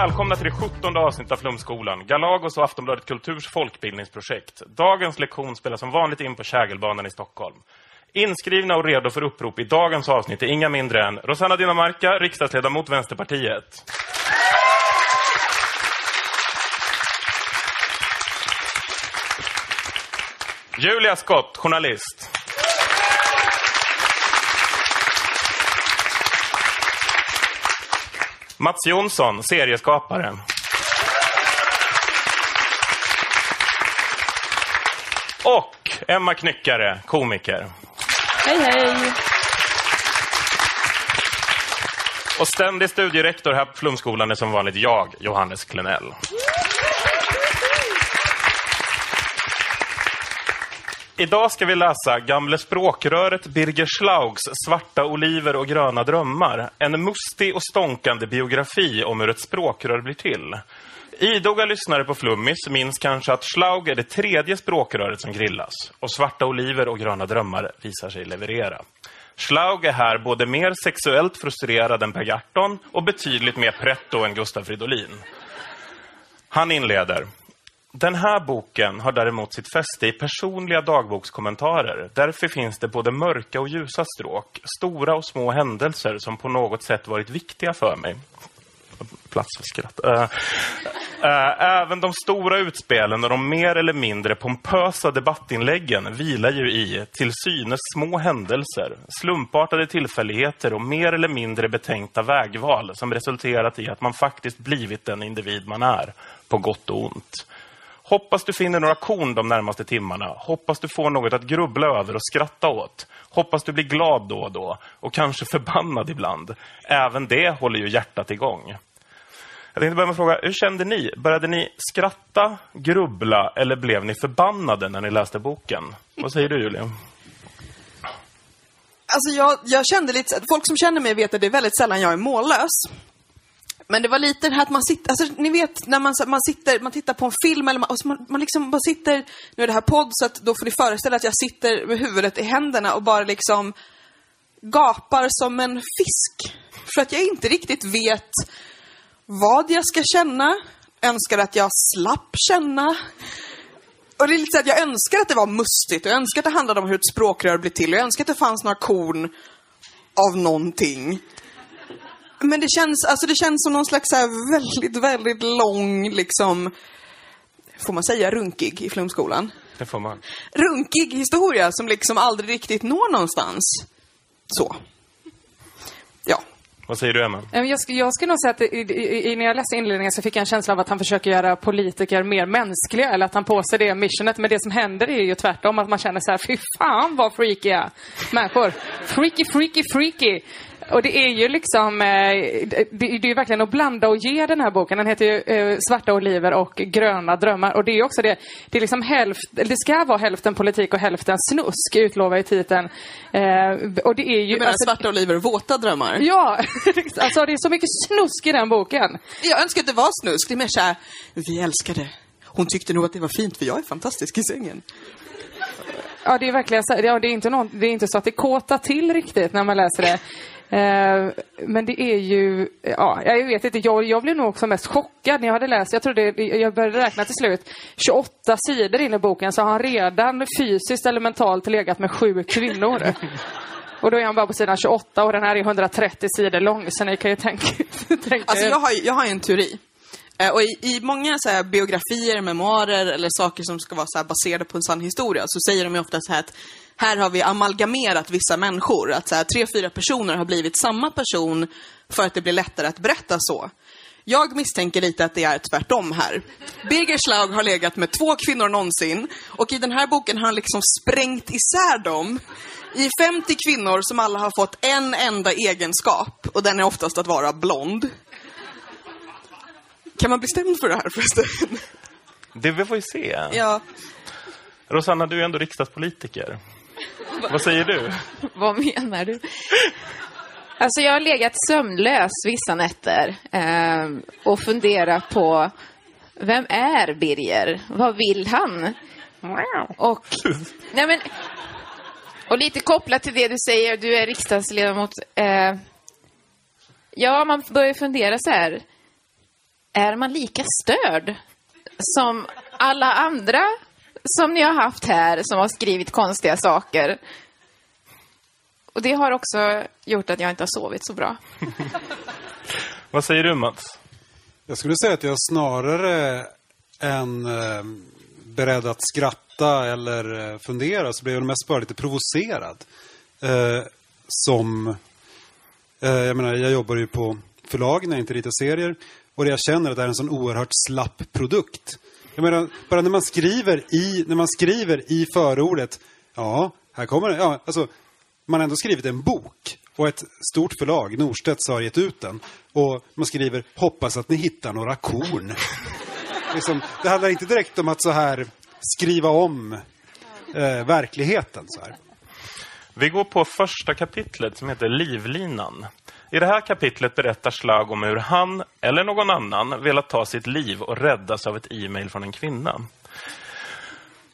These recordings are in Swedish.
Välkomna till det 17 avsnittet av Flumskolan, Galagos och Aftonbladet Kulturs folkbildningsprojekt. Dagens lektion spelas som vanligt in på Kägelbanan i Stockholm. Inskrivna och redo för upprop i dagens avsnitt är inga mindre än Rosanna Dinamarca, riksdagsledamot Vänsterpartiet. Julia Skott, journalist. Mats Jonsson, serieskapare. Och Emma Knyckare, komiker. Hej, hej! Och ständig studierektor här på Flumskolan är som vanligt jag, Johannes Klenell. Idag ska vi läsa gamle språkröret Birger Schlaugs Svarta oliver och gröna drömmar. En mustig och stånkande biografi om hur ett språkrör blir till. Idoga lyssnare på Flummis minns kanske att Schlaug är det tredje språkröret som grillas. Och Svarta oliver och gröna drömmar visar sig leverera. Schlaug är här både mer sexuellt frustrerad än Per Gahrton och betydligt mer pretto än Gustav Fridolin. Han inleder. Den här boken har däremot sitt fäste i personliga dagbokskommentarer. Därför finns det både mörka och ljusa stråk, stora och små händelser som på något sätt varit viktiga för mig. Plats för skratt. Äh, äh, även de stora utspelen och de mer eller mindre pompösa debattinläggen vilar ju i till synes små händelser, slumpartade tillfälligheter och mer eller mindre betänkta vägval som resulterat i att man faktiskt blivit den individ man är, på gott och ont. Hoppas du finner några korn de närmaste timmarna. Hoppas du får något att grubbla över och skratta åt. Hoppas du blir glad då och då och kanske förbannad ibland. Även det håller ju hjärtat igång. Jag tänkte börja med att fråga, hur kände ni? Började ni skratta, grubbla eller blev ni förbannade när ni läste boken? Vad säger du Julia? Alltså jag, jag kände lite, folk som känner mig vet att det är väldigt sällan jag är mållös. Men det var lite det här att man sitter, alltså ni vet när man, man sitter, man tittar på en film eller man, alltså, man, man liksom bara sitter, nu är det här podd så att då får ni föreställa att jag sitter med huvudet i händerna och bara liksom gapar som en fisk. För att jag inte riktigt vet vad jag ska känna, önskar att jag slapp känna. Och det är lite så att jag önskar att det var mustigt och jag önskar att det handlade om hur ett språkrör blir till och jag önskar att det fanns några korn av någonting. Men det känns, alltså det känns som någon slags så här väldigt, väldigt lång, liksom, får man säga runkig i flumskolan? Det får man. Runkig historia som liksom aldrig riktigt når någonstans. Så. Ja. Vad säger du Emma? Jag skulle, jag skulle nog säga att i, i, i, när jag läste inledningen så fick jag en känsla av att han försöker göra politiker mer mänskliga, eller att han på sig det missionet. Men det som händer är ju tvärtom, att man känner så här, fy fan vad freakiga människor. Freaky, freaky, freaky. Och det är ju liksom, eh, det, det är ju verkligen att blanda och ge den här boken. Den heter ju eh, Svarta oliver och gröna drömmar. Och det är ju också det, det är liksom hälft, det ska vara hälften politik och hälften snusk, utlovar i titeln. Eh, och det är ju... Du menar alltså, svarta oliver och våta drömmar? Ja, alltså det är så mycket snusk i den boken. Jag önskar att det var snusk. Det är mer såhär, vi älskade. Hon tyckte nog att det var fint för jag är fantastisk i sängen. Ja, det är verkligen så, ja, det, är inte någon, det är inte så att det kåtar till riktigt när man läser det. Eh, men det är ju, ja, jag vet inte, jag, jag blev nog också mest chockad när jag hade läst, jag trodde, jag började räkna till slut, 28 sidor in i boken så har han redan fysiskt eller mentalt legat med sju kvinnor. Och då är han bara på sidan 28 och den här är 130 sidor lång, så ni kan ju tänka, tänka Alltså jag har, jag har en teori. Eh, Och i, i många så biografier, memoarer eller saker som ska vara så baserade på en sann historia så säger de ju ofta så här att här har vi amalgamerat vissa människor. Att så här, tre, fyra personer har blivit samma person för att det blir lättare att berätta så. Jag misstänker lite att det är tvärtom här. Birger Schlaug har legat med två kvinnor någonsin och i den här boken har han liksom sprängt isär dem i 50 kvinnor som alla har fått en enda egenskap och den är oftast att vara blond. Kan man bli stämd för det här förresten? Det vi får ju se. Ja. Rosanna, du är ändå riksdagspolitiker. Vad säger du? Vad menar du? Alltså jag har legat sömnlös vissa nätter eh, och funderat på vem är Birger? Vad vill han? Och, nej men, och lite kopplat till det du säger, du är riksdagsledamot. Eh, ja, man börjar fundera så här. Är man lika störd som alla andra som ni har haft här som har skrivit konstiga saker? Och det har också gjort att jag inte har sovit så bra. Vad säger du, Mats? Jag skulle säga att jag snarare än eh, beredd att skratta eller eh, fundera så blev jag mest bara lite provocerad. Eh, som, eh, jag menar, jag jobbar ju på förlag när jag inte ritar serier och det jag känner att det är en sån oerhört slapp produkt. Jag menar, bara när man skriver i, när man skriver i förordet, ja, här kommer det, ja, alltså, man har ändå skrivit en bok och ett stort förlag, Norstedts, har gett ut den. Och man skriver hoppas att ni hittar några korn. liksom, det handlar inte direkt om att så här skriva om eh, verkligheten. Så här. Vi går på första kapitlet som heter Livlinan. I det här kapitlet berättar Slag om hur han, eller någon annan, velat ta sitt liv och räddas av ett e-mail från en kvinna.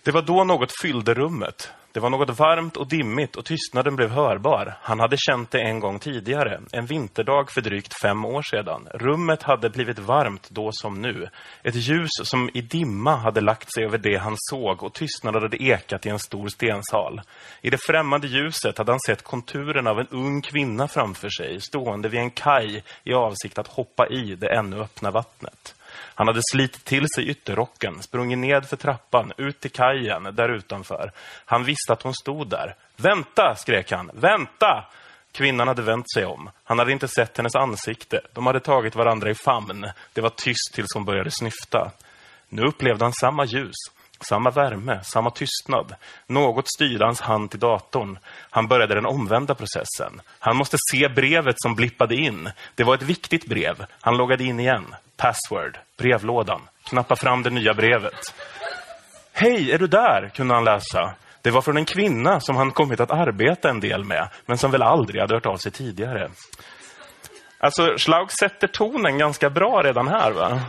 Det var då något fyllde rummet. Det var något varmt och dimmigt och tystnaden blev hörbar. Han hade känt det en gång tidigare, en vinterdag för drygt fem år sedan. Rummet hade blivit varmt då som nu. Ett ljus som i dimma hade lagt sig över det han såg och tystnaden hade ekat i en stor stensal. I det främmande ljuset hade han sett konturen av en ung kvinna framför sig, stående vid en kaj i avsikt att hoppa i det ännu öppna vattnet. Han hade slitit till sig ytterrocken, sprungit ned för trappan, ut till kajen där utanför. Han visste att hon stod där. Vänta, skrek han. Vänta! Kvinnan hade vänt sig om. Han hade inte sett hennes ansikte. De hade tagit varandra i famn. Det var tyst tills hon började snyfta. Nu upplevde han samma ljus. Samma värme, samma tystnad. Något styrde hans hand till datorn. Han började den omvända processen. Han måste se brevet som blippade in. Det var ett viktigt brev. Han loggade in igen. Password, brevlådan. Knappa fram det nya brevet. Hej, är du där? kunde han läsa. Det var från en kvinna som han kommit att arbeta en del med, men som väl aldrig hade hört av sig tidigare. Alltså, Schlaug sätter tonen ganska bra redan här, va?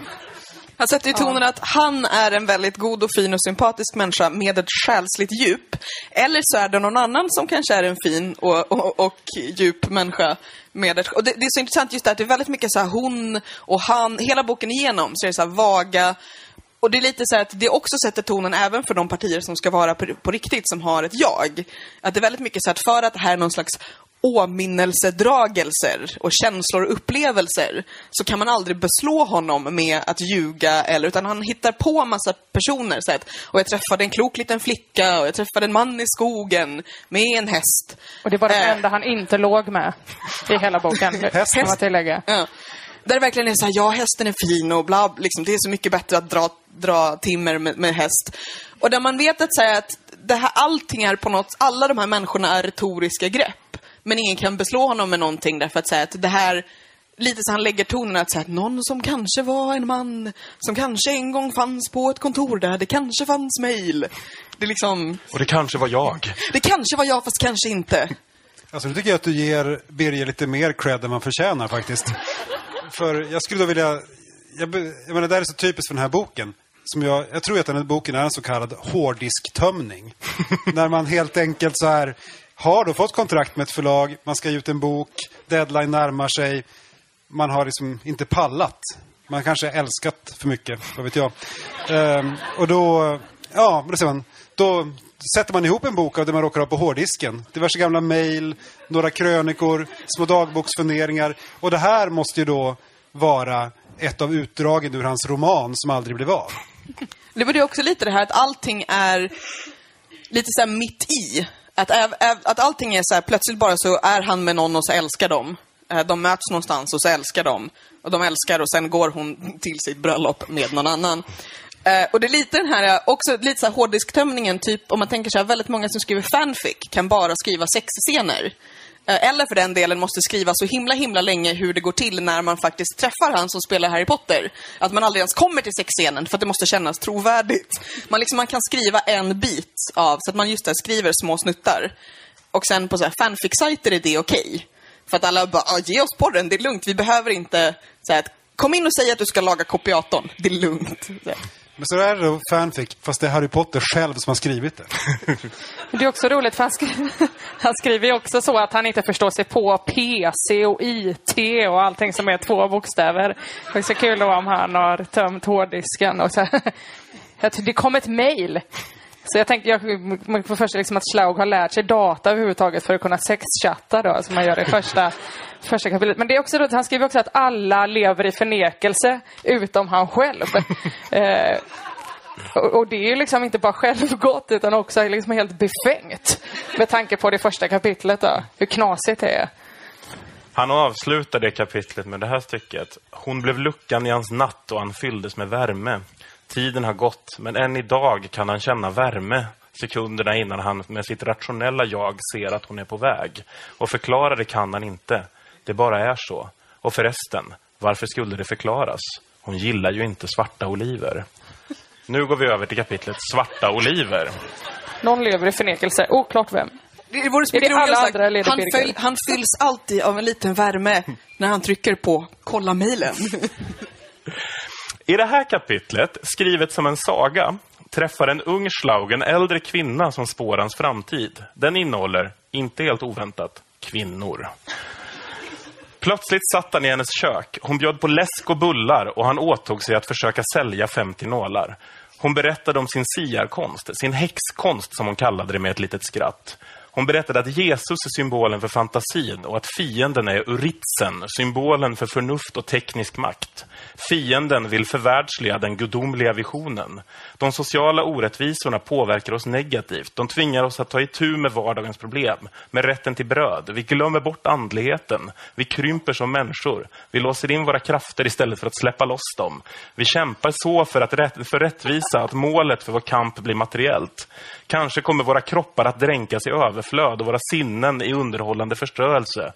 Han sätter i tonen att han är en väldigt god och fin och sympatisk människa med ett själsligt djup. Eller så är det någon annan som kanske är en fin och, och, och djup människa. Med ett, och det, det är så intressant just det att det är väldigt mycket så här hon och han, hela boken igenom så är det så vaga och det är lite så att det också sätter tonen även för de partier som ska vara på, på riktigt, som har ett jag. Att det är väldigt mycket så att för att det här är någon slags åminnelsedragelser och känslor och upplevelser så kan man aldrig beslå honom med att ljuga eller utan han hittar på massa personer så att, och jag träffade en klok liten flicka och jag träffade en man i skogen med en häst. Och det var det Eh. enda han inte låg med i hela boken. Häst. Kan man tillägga. Ja. Där det verkligen är så här, ja hästen är fin och bla, liksom, det är så mycket bättre att dra, dra timmer med, med häst. Och där man vet att, så här, att det här, allting är på något, alla de här människorna är retoriska grepp. Men ingen kan beslå honom med någonting därför att säga att det här, lite så han lägger tonen att säga att någon som kanske var en man, som kanske en gång fanns på ett kontor där det kanske fanns mejl. Det är liksom, Och det kanske var jag. det kanske var jag fast kanske inte. Alltså, nu tycker jag att du ger Birger lite mer cred än man förtjänar faktiskt. För jag skulle då vilja... Jag, jag menar, det här är så typiskt för den här boken. Som jag, jag tror att den här boken är en så kallad hårddisktömning. När man helt enkelt så här har då fått kontrakt med ett förlag, man ska ge ut en bok, deadline närmar sig. Man har liksom inte pallat. Man kanske älskat för mycket, vad vet jag. Ehm, och då, ja, då, man, då sätter man ihop en bok av det man råkar ha på hårddisken. Diverse gamla mejl, några krönikor, små dagboksfunderingar. Och det här måste ju då vara ett av utdragen ur hans roman som aldrig blev av. Det var ju också lite det här att allting är lite så här mitt i. Att, att allting är så här, plötsligt bara så är han med någon och så älskar de. Eh, de möts någonstans och så älskar de. Och de älskar och sen går hon till sitt bröllop med någon annan. Eh, och det är lite den här, också lite så här hårddisktömningen, typ om man tänker så här, väldigt många som skriver fanfic kan bara skriva sexscener. Eh, eller för den delen måste skriva så himla himla länge hur det går till när man faktiskt träffar han som spelar Harry Potter. Att man aldrig ens kommer till sexscenen för att det måste kännas trovärdigt. Man, liksom, man kan skriva en bit av, så att man just där skriver små snuttar. Och sen på så här fanfic-sajter är det okej. För att alla bara, "Ah, ge oss porren, det är lugnt. Vi behöver inte, så här, kom in och säg att du ska laga kopiatorn. Det är lugnt. Men så är det då fanfic, fast det är Harry Potter själv som har skrivit det. Det är också roligt för han, skri han skriver ju också så att han inte förstår sig på PC och IT och allting som är två bokstäver. Det är så kul då om han har tömt hårddisken och så det kom ett mejl. Så jag tänkte, jag, man får först liksom att Schlaug har lärt sig data överhuvudtaget för att kunna sexchatta då, som man gör i första, första kapitlet. Men det är också roligt, han skriver också att alla lever i förnekelse, utom han själv. eh, och, och det är ju liksom inte bara självgott utan också liksom helt befängt. Med tanke på det första kapitlet då, hur knasigt det är. Han avslutar det kapitlet med det här stycket. Hon blev luckan i hans natt och han fylldes med värme. Tiden har gått, men än idag kan han känna värme sekunderna innan han med sitt rationella jag ser att hon är på väg. Och förklara det kan han inte. Det bara är så. Och förresten, varför skulle det förklaras? Hon gillar ju inte svarta oliver. Nu går vi över till kapitlet Svarta oliver. Någon lever i förnekelse, oklart vem. Det vore så Är det mycket roligare alla sagt, han, Birger? följ, han fylls alltid av en liten värme när han trycker på kolla mejlen. I det här kapitlet, skrivet som en saga, träffar en ung Schlaug en äldre kvinna som spår hans framtid. Den innehåller, inte helt oväntat, kvinnor. Plötsligt satt han i hennes kök. Hon bjöd på läsk och bullar och han åtog sig att försöka sälja 50 nålar. Hon berättade om sin siarkonst, sin häxkonst som hon kallade det med ett litet skratt. Hon berättade att Jesus är symbolen för fantasin och att fienden är uritsen, symbolen för förnuft och teknisk makt. Fienden vill förvärldsliga den gudomliga visionen. De sociala orättvisorna påverkar oss negativt. De tvingar oss att ta itu med vardagens problem, med rätten till bröd. Vi glömmer bort andligheten. Vi krymper som människor. Vi låser in våra krafter istället för att släppa loss dem. Vi kämpar så för, att rätt, för rättvisa att målet för vår kamp blir materiellt. Kanske kommer våra kroppar att dränkas i överflöd och våra sinnen i underhållande förstörelse.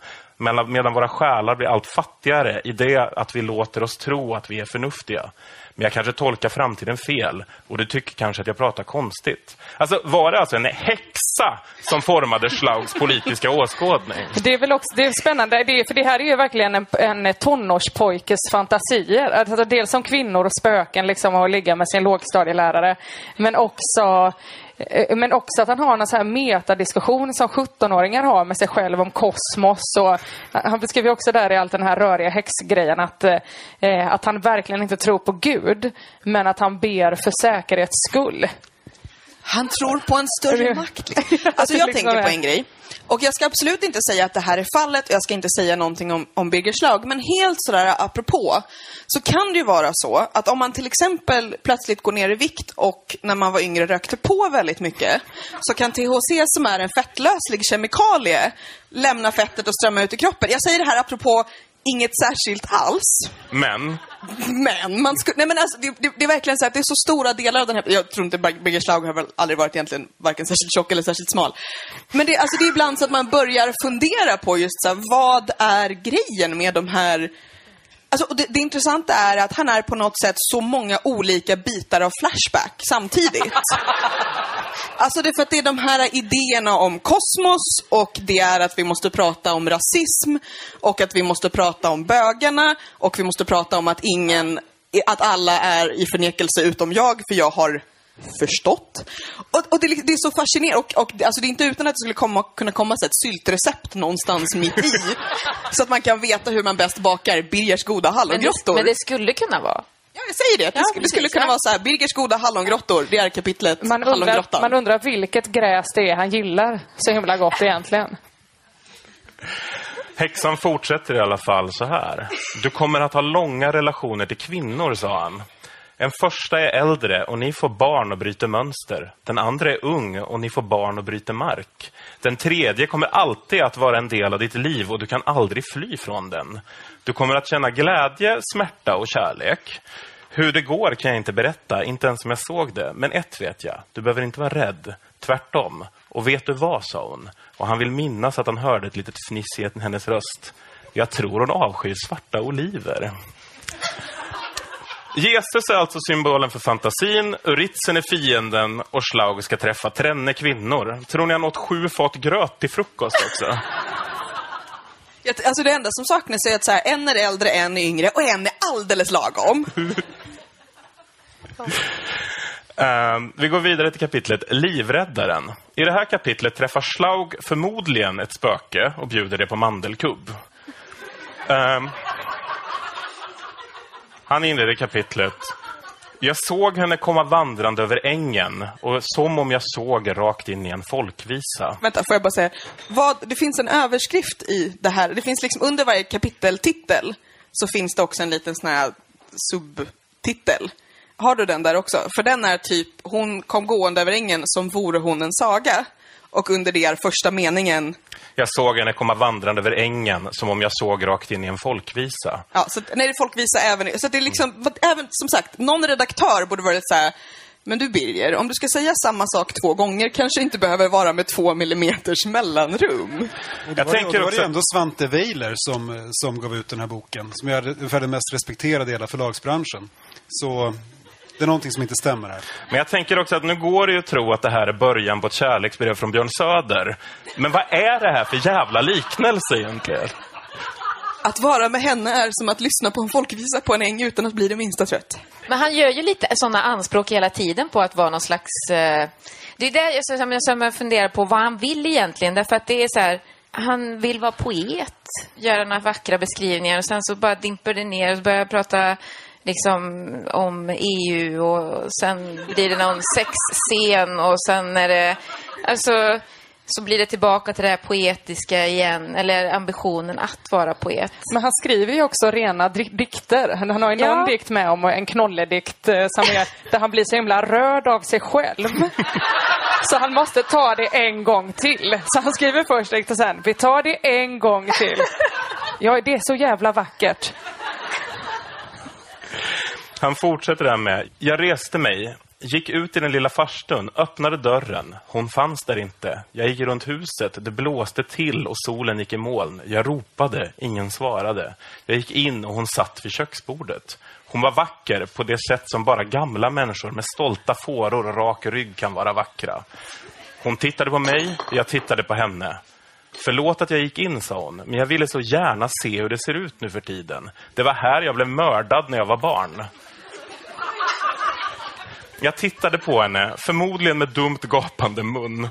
Medan våra själar blir allt fattigare i det att vi låter oss tro att vi är förnuftiga. Men jag kanske tolkar framtiden fel och du tycker kanske att jag pratar konstigt. Alltså, var det alltså en häxa som formade Schlaugs politiska åskådning? Det är väl också det är spännande, det är, för det här är ju verkligen en, en tonårspojkes fantasier. Alltså, dels som kvinnor och spöken liksom och ligga med sin lågstadielärare. Men också, Eh, men också att han har en sån här metadiskussion som 17-åringar har med sig själv om kosmos. Och eh, han beskriver också där i allt den här röriga häxgrejen att, eh, att han verkligen inte tror på Gud, men att han ber för säkerhets skull. Han tror på en större makt. Alltså jag Liksom tänker på en grej. Och jag ska absolut inte säga att det här är fallet och jag ska inte säga någonting om, om Birger Schlaug. Men helt sådär apropå så kan det ju vara så att om man till exempel plötsligt går ner i vikt och när man var yngre rökte på väldigt mycket så kan THC som är en fettlöslig kemikalie lämna fettet och strömma ut i kroppen. Jag säger det här apropå inget särskilt alls. Men, Men man skulle, nej men alltså, det, det, det är verkligen så att det är så stora delar av den här, jag tror inte Birger Schlaug har väl aldrig varit egentligen varken särskilt tjock eller särskilt smal. Men det, alltså, det är ibland så att man börjar fundera på just så här, vad är grejen med de här Alltså, det, det intressanta är att han är på något sätt så många olika bitar av Flashback samtidigt. Alltså det är för att det är de här idéerna om kosmos och det är att vi måste prata om rasism och att vi måste prata om bögarna och vi måste prata om att ingen, att alla är i förnekelse utom jag för jag har förstått. Och, och det, är det är så fascinerande och, och alltså det är inte utan att det skulle komma, kunna komma så ett syltrecept någonstans mitt i. så att man kan veta hur man bäst bakar Birgers goda Men hallongrottor. men det skulle kunna vara. Ja, jag säger det. Det, Ja, skulle, det skulle precis, kunna ja. vara så här, Birgers goda hallongrottor, det är kapitlet Man undrar, man undrar vilket gräs det är han gillar så himla gott egentligen. häxan fortsätter i alla fall så här. Du kommer att ha långa relationer till kvinnor, sa han. En första är äldre och ni får barn och bryter mönster. Den andra är ung och ni får barn och bryter mark. Den tredje kommer alltid att vara en del av ditt liv och du kan aldrig fly från den. Du kommer att känna glädje, smärta och kärlek. Hur det går kan jag inte berätta, inte ens om jag såg det. Men ett vet jag, du behöver inte vara rädd. Tvärtom. Och vet du vad, sa hon. Och han vill minnas att han hörde ett litet fniss i hennes röst. Jag tror hon avskyr svarta oliver. Jesus är alltså symbolen för fantasin, Uritzen är fienden och Schlaug ska träffa tränne kvinnor. Tror ni han åt sju fat gröt till frukost också? Alltså det enda som saknas är att så här, en är äldre, en är yngre och en är alldeles lagom. Ehm, vi går vidare till kapitlet Livräddaren. I det här kapitlet träffar Schlaug förmodligen ett spöke och bjuder det på mandelkubb. Ehm, han inleder kapitlet Jag såg henne komma vandrande över ängen och som om jag såg rakt in i en folkvisa. Vänta, får jag bara säga. Vad, det finns en överskrift i det här. Det finns liksom under varje kapiteltitel så finns det också en liten sån här subtitel. Har du den där också? För den är typ, hon kom gående över ängen som vore hon en saga. Och under det är första meningen, Jag såg henne komma vandrande över ängen som om jag såg rakt in i en folkvisa. ja, så, nej, det är folkvisa även, så det är liksom, vad- även, som sagt, någon redaktör borde vara lite så här, men du Birger, om du ska säga samma sak två gånger kanske inte behöver vara med två millimeters mellanrum. Och det Jag var, tänker det var också- det ändå Svante Weiler som, som gav ut den här boken. Som är ungefär den mest respekterade i hela förlagsbranschen. Så det är någonting som inte stämmer här. Men jag tänker också att nu går det ju att tro att det här är början på ett kärleksbrev från Björn Söder. Men vad är det här för jävla liknelse egentligen? Att vara med henne är som att lyssna på en folkvisa på en äng utan att bli det minsta trött. Men han gör ju lite sådana anspråk hela tiden på att vara någon slags... Eh, det är där jag, som jag, som jag funderar på vad han vill egentligen. Därför att det är så här, han vill vara poet, göra några vackra beskrivningar och sen så bara dimper det ner och börjar prata liksom om EU och sen blir det någon sexscen och sen är det... Alltså, så blir det tillbaka till det här poetiska igen, eller ambitionen att vara poet. Men han skriver ju också rena dikter. Han han har ju någon Ja. dikt med om en knolledikt eh, som är, där han blir så himla rörd av sig själv. Så han måste ta det en gång till. Så han skriver först dikt och sen, vi tar det en gång till. Ja, det är så jävla vackert. Han fortsätter där med Jag reste mig, gick ut i den lilla farstun, öppnade dörren. Hon fanns där inte. Jag gick runt huset, det blåste till och solen gick i moln. Jag ropade, ingen svarade. Jag gick in och hon satt vid köksbordet. Hon var vacker på det sätt som bara gamla människor med stolta fåror och rak rygg kan vara vackra. Hon tittade på mig, jag tittade på henne. Förlåt att jag gick in, sa hon, men jag ville så gärna se hur det ser ut nu för tiden. Det var här jag blev mördad när jag var barn. Jag tittade på henne, förmodligen med dumt gapande mun.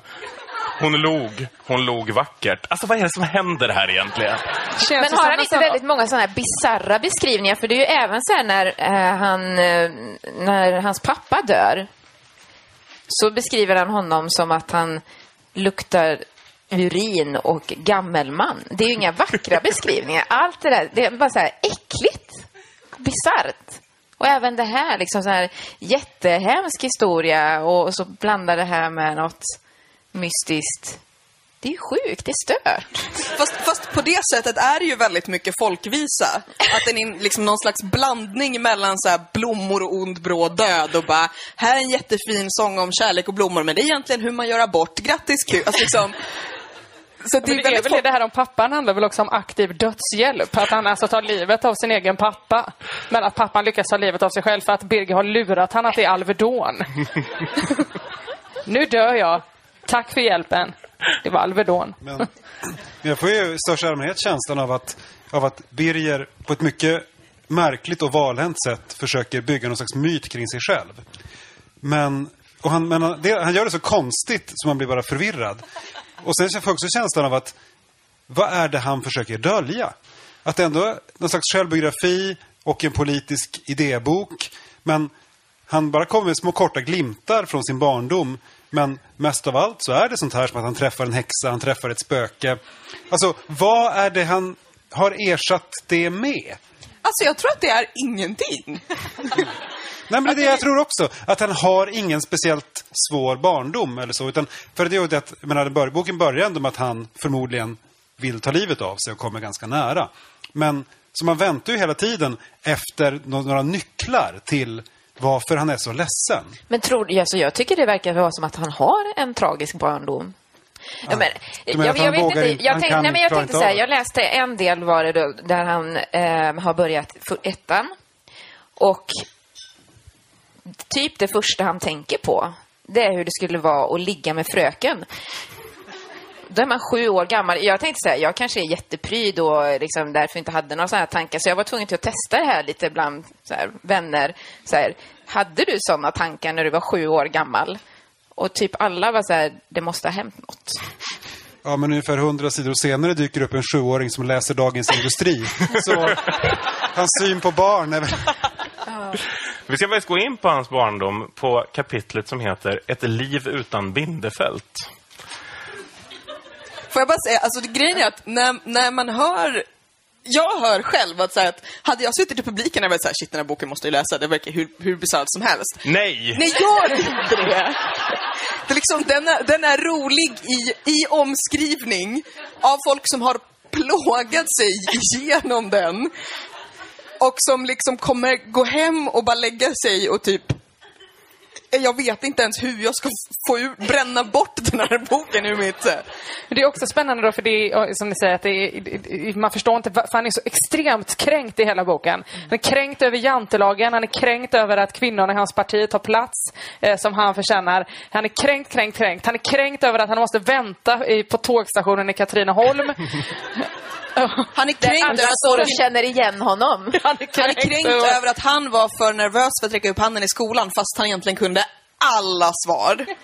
Hon log, hon log vackert. Alltså vad är det som händer här egentligen? Känns Men har han inte väldigt många sådana här bizarra beskrivningar? För det är ju även så här när, eh, han, eh, när hans pappa dör. Så beskriver han honom som att han luktar urin och gammelman. Det är ju inga vackra beskrivningar. Allt det där, det är bara så här äckligt. Bisarrt. Och även det här, liksom så här jättehemsk historia och så blandar det här med något mystiskt. Det är ju sjukt, det är stört. Fast, fast på det sättet är det ju väldigt mycket folkvisa. Att den är liksom någon slags blandning mellan så här blommor och ond bråd död och bara, här är en jättefin sång om kärlek och blommor, men det är egentligen hur man gör abort. Grattis kul! Alltså liksom, så det Men är det är väl det här om pappan handlar väl också om aktiv dödshjälp. Att han alltså tar livet av sin egen pappa. Men att pappan lyckas ta livet av sig själv för att Birger har lurat han att det är Alvedon. nu dör jag. Tack för hjälpen. Det var Alvedon. Men, men jag får ju i största allmänhet känslan av att, av att Birger på ett mycket märkligt och valhänt sätt försöker bygga någon slags myt kring sig själv. Men, och han, men han, det, han gör det så konstigt så man blir bara förvirrad. Och sen får jag också känslan av att vad är det han försöker dölja? Att det ändå är någon slags självbiografi och en politisk idébok. Men han bara kommer med små korta glimtar från sin barndom. Men mest av allt så är det sånt här som att han träffar en häxa, han träffar ett spöke. Alltså, vad är det han har ersatt det med? Alltså jag tror att det är ingenting. Nej, men det är det jag tror också. Att han har ingen speciellt svår barndom eller så. Utan, för det är ju att, jag menar, boken börjar ändå med att han förmodligen vill ta livet av sig och kommer ganska nära. Men så man väntar ju hela tiden efter nå- några nycklar till varför han är så ledsen. Men tror, alltså jag tycker det verkar vara som att han har en tragisk barndom. Ja, men, jag, han jag vet vågar inte. Jag kan nej, men jag tänkte så här, jag läste en del var det då, där han eh, har börjat för ettan. Och typ det första han tänker på, det är hur det skulle vara att ligga med fröken. Då är man sju år gammal. Jag tänkte så här, jag kanske är jättepryd och liksom därför inte hade några sådana här tankar. Så jag var tvungen till att testa det här lite bland så här, vänner. Så här, hade du sådana tankar när du var sju år gammal? Och typ alla var så här, det måste ha hänt något. Ja, men ungefär hundra sidor senare dyker upp en sjuåring som läser Dagens Industri. Så hans syn på barn är väl... Vi ska faktiskt gå in på hans barndom på kapitlet som heter Ett liv utan bindefält. Får jag bara säga, alltså grejen är att när, när man hör jag hör själv att, så här, att hade jag suttit i publiken och varit såhär, shit den här boken måste jag läsa, det verkar hur, hur bisarrt som helst. Nej! Nej, gör inte det! det är liksom, den, är, den är rolig i, i omskrivning av folk som har plågat sig igenom den. Och som liksom kommer gå hem och bara lägga sig och typ jag vet inte ens hur jag ska få ur, bränna bort den här boken ur mitt... eh, Det är också spännande då, för det är som ni säger, att det är, man förstår inte, för han är så extremt kränkt i hela boken. Han är kränkt över jantelagen, han är kränkt över att kvinnorna i hans parti tar plats eh, som han förtjänar. Han är kränkt, kränkt, kränkt. Han är kränkt över att han måste vänta i, på tågstationen i Katrineholm. Han är kränkt över att och känner igen honom. Han är Han är kränkt över- över att han var för nervös för att räcka upp handen i skolan fast han egentligen kunde alla svar.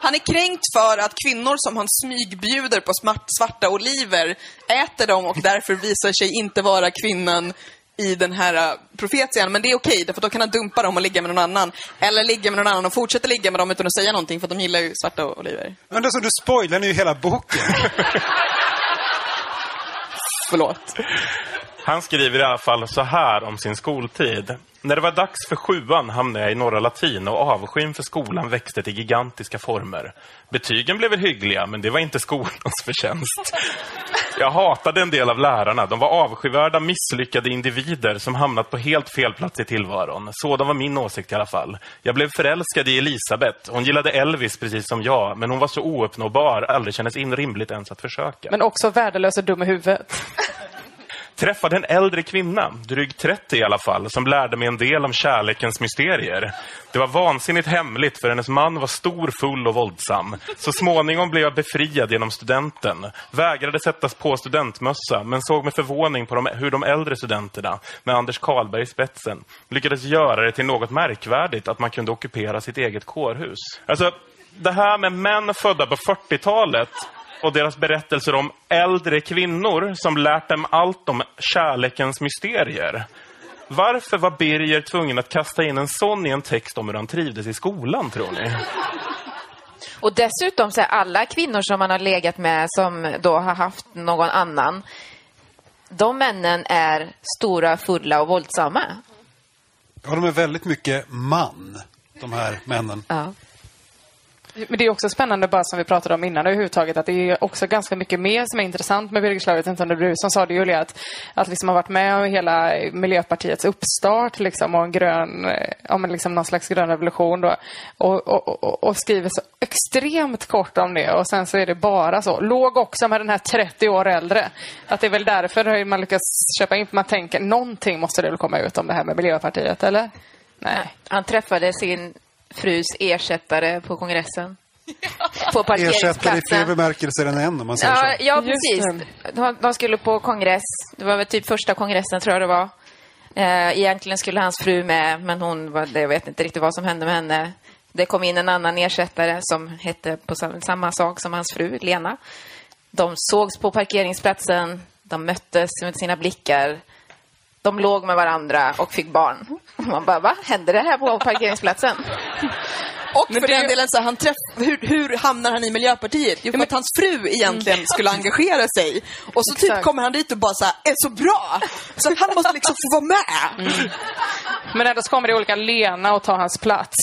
Han är kränkt för att kvinnor som han smygbjuder på smart, svarta oliver äter dem och därför visar sig inte vara kvinnan i den här uh, profetian. Men det är okej, därför då kan han dumpa dem och ligga med någon annan. Eller ligga med någon annan och fortsätta ligga med dem utan att säga någonting för att de gillar ju svarta oliver. Men alltså, du spoilar nu hela boken. Förlåt. Han skriver i alla fall så här om sin skoltid. När det var dags för sjuan hamnade jag i Norra Latin och avskyn för skolan växte till gigantiska former. Betygen blev väl hyggliga, men det var inte skolans förtjänst. Jag hatade en del av lärarna. De var avskyvärda, misslyckade individer som hamnat på helt fel plats i tillvaron. Sådan var min åsikt i alla fall. Jag blev förälskad i Elisabeth. Hon gillade Elvis precis som jag, men hon var så ouppnåbar, aldrig kändes in rimligt ens att försöka. Men också värdelös och dum i huvudet. Träffade en äldre kvinna, drygt 30 i alla fall, som lärde mig en del om kärlekens mysterier. Det var vansinnigt hemligt för hennes man var stor, full och våldsam. Så småningom blev jag befriad genom studenten. Vägrade sättas på studentmössa, men såg med förvåning på de, hur de äldre studenterna, med Anders Karlberg i spetsen, lyckades göra det till något märkvärdigt att man kunde ockupera sitt eget kårhus. Alltså, det här med män födda på 40-talet och deras berättelser om äldre kvinnor som lärt dem allt om kärlekens mysterier. Varför var Birger tvungen att kasta in en sån i en text om hur han trivdes i skolan, tror ni? Och dessutom så är alla kvinnor som man har legat med som då har haft någon annan. De männen är stora, fulla och våldsamma. Ja, de är väldigt mycket man, de här männen. Ja. Men det är också spännande, bara som vi pratade om innan överhuvudtaget, att det är också ganska mycket mer som är intressant med Birger Schlaug. Jag vet inte om det var du som sa det Julia, att, att liksom ha varit med om hela Miljöpartiets uppstart liksom, och en grön, eh, ja, men liksom någon slags grön revolution då. Och, och, och, och skriver så extremt kort om det och sen så är det bara så. Låg också med den här 30 år äldre. Att det är väl därför man lyckas köpa in, för man tänker någonting måste det väl komma ut om det här med Miljöpartiet, eller? Nej. Han träffade sin frus ersättare på kongressen. På Ersättare i fler bemärkelser än en, om man säger Ja, så. ja precis. De, de skulle på kongress. Det var väl typ första kongressen, tror jag det var. Eh, egentligen skulle hans fru med, men hon var, jag vet inte riktigt vad som hände med henne. Det kom in en annan ersättare som hette på sam, samma sak som hans fru, Lena. De sågs på parkeringsplatsen. De möttes med sina blickar. De låg med varandra och fick barn. Man bara, va? Hände det här på parkeringsplatsen? Och Men för det den delen, så han träff, hur, hur hamnar han i Miljöpartiet? Jo, för att hans fru egentligen skulle engagera sig. Och så typ kommer han dit och bara så här, är så bra! Så han måste liksom få vara med. Men ändå så kommer det olika Lena och ta hans plats.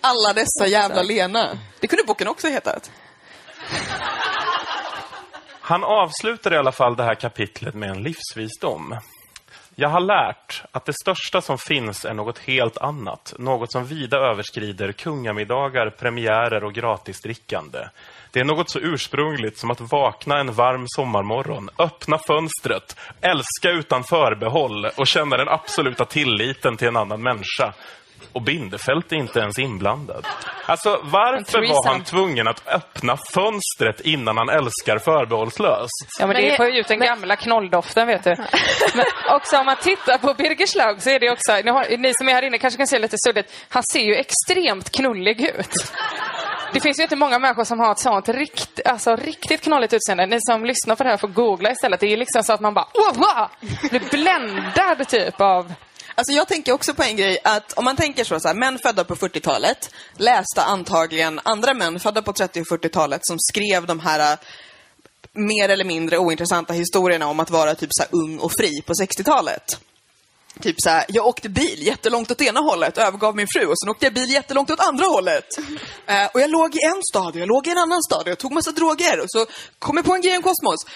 Alla dessa jävla Lena. Det kunde boken också hetat. Han avslutar i alla fall det här kapitlet med en livsvisdom. Jag har lärt att det största som finns är något helt annat. Något som vida överskrider kungamiddagar, premiärer och gratisdrickande. Det är något så ursprungligt som att vakna en varm sommarmorgon, öppna fönstret, älska utan förbehåll och känna den absoluta tilliten till en annan människa. Och Bindefält är inte ens inblandad. Alltså, varför var han tvungen att öppna fönstret innan han älskar förbehållslöst? Ja, men, det får ju ut den gamla knolldoften, vet du. Men också om man tittar på Birger Schlaug så är det också, ni, har, ni som är här inne kanske kan se lite suddigt, han ser ju extremt knullig ut. Det finns ju inte många människor som har ett sånt rikt, alltså, riktigt knolligt utseende. Ni som lyssnar på det här får googla istället. Det är liksom så att man bara oh, wow! blir bländad typ av... Alltså jag tänker också på en grej, att om man tänker så, så här, män födda på 40-talet läste antagligen andra män födda på 30 och 40-talet som skrev de här äh, mer eller mindre ointressanta historierna om att vara typ så här, ung och fri på 60-talet. Typ så här, jag åkte bil jättelångt åt ena hållet, övergav min fru och sen åkte jag bil jättelångt åt andra hållet. Eh, och jag låg i en stad, och jag låg i en annan stad, och jag tog massa droger och så kom jag på en grej om kosmos.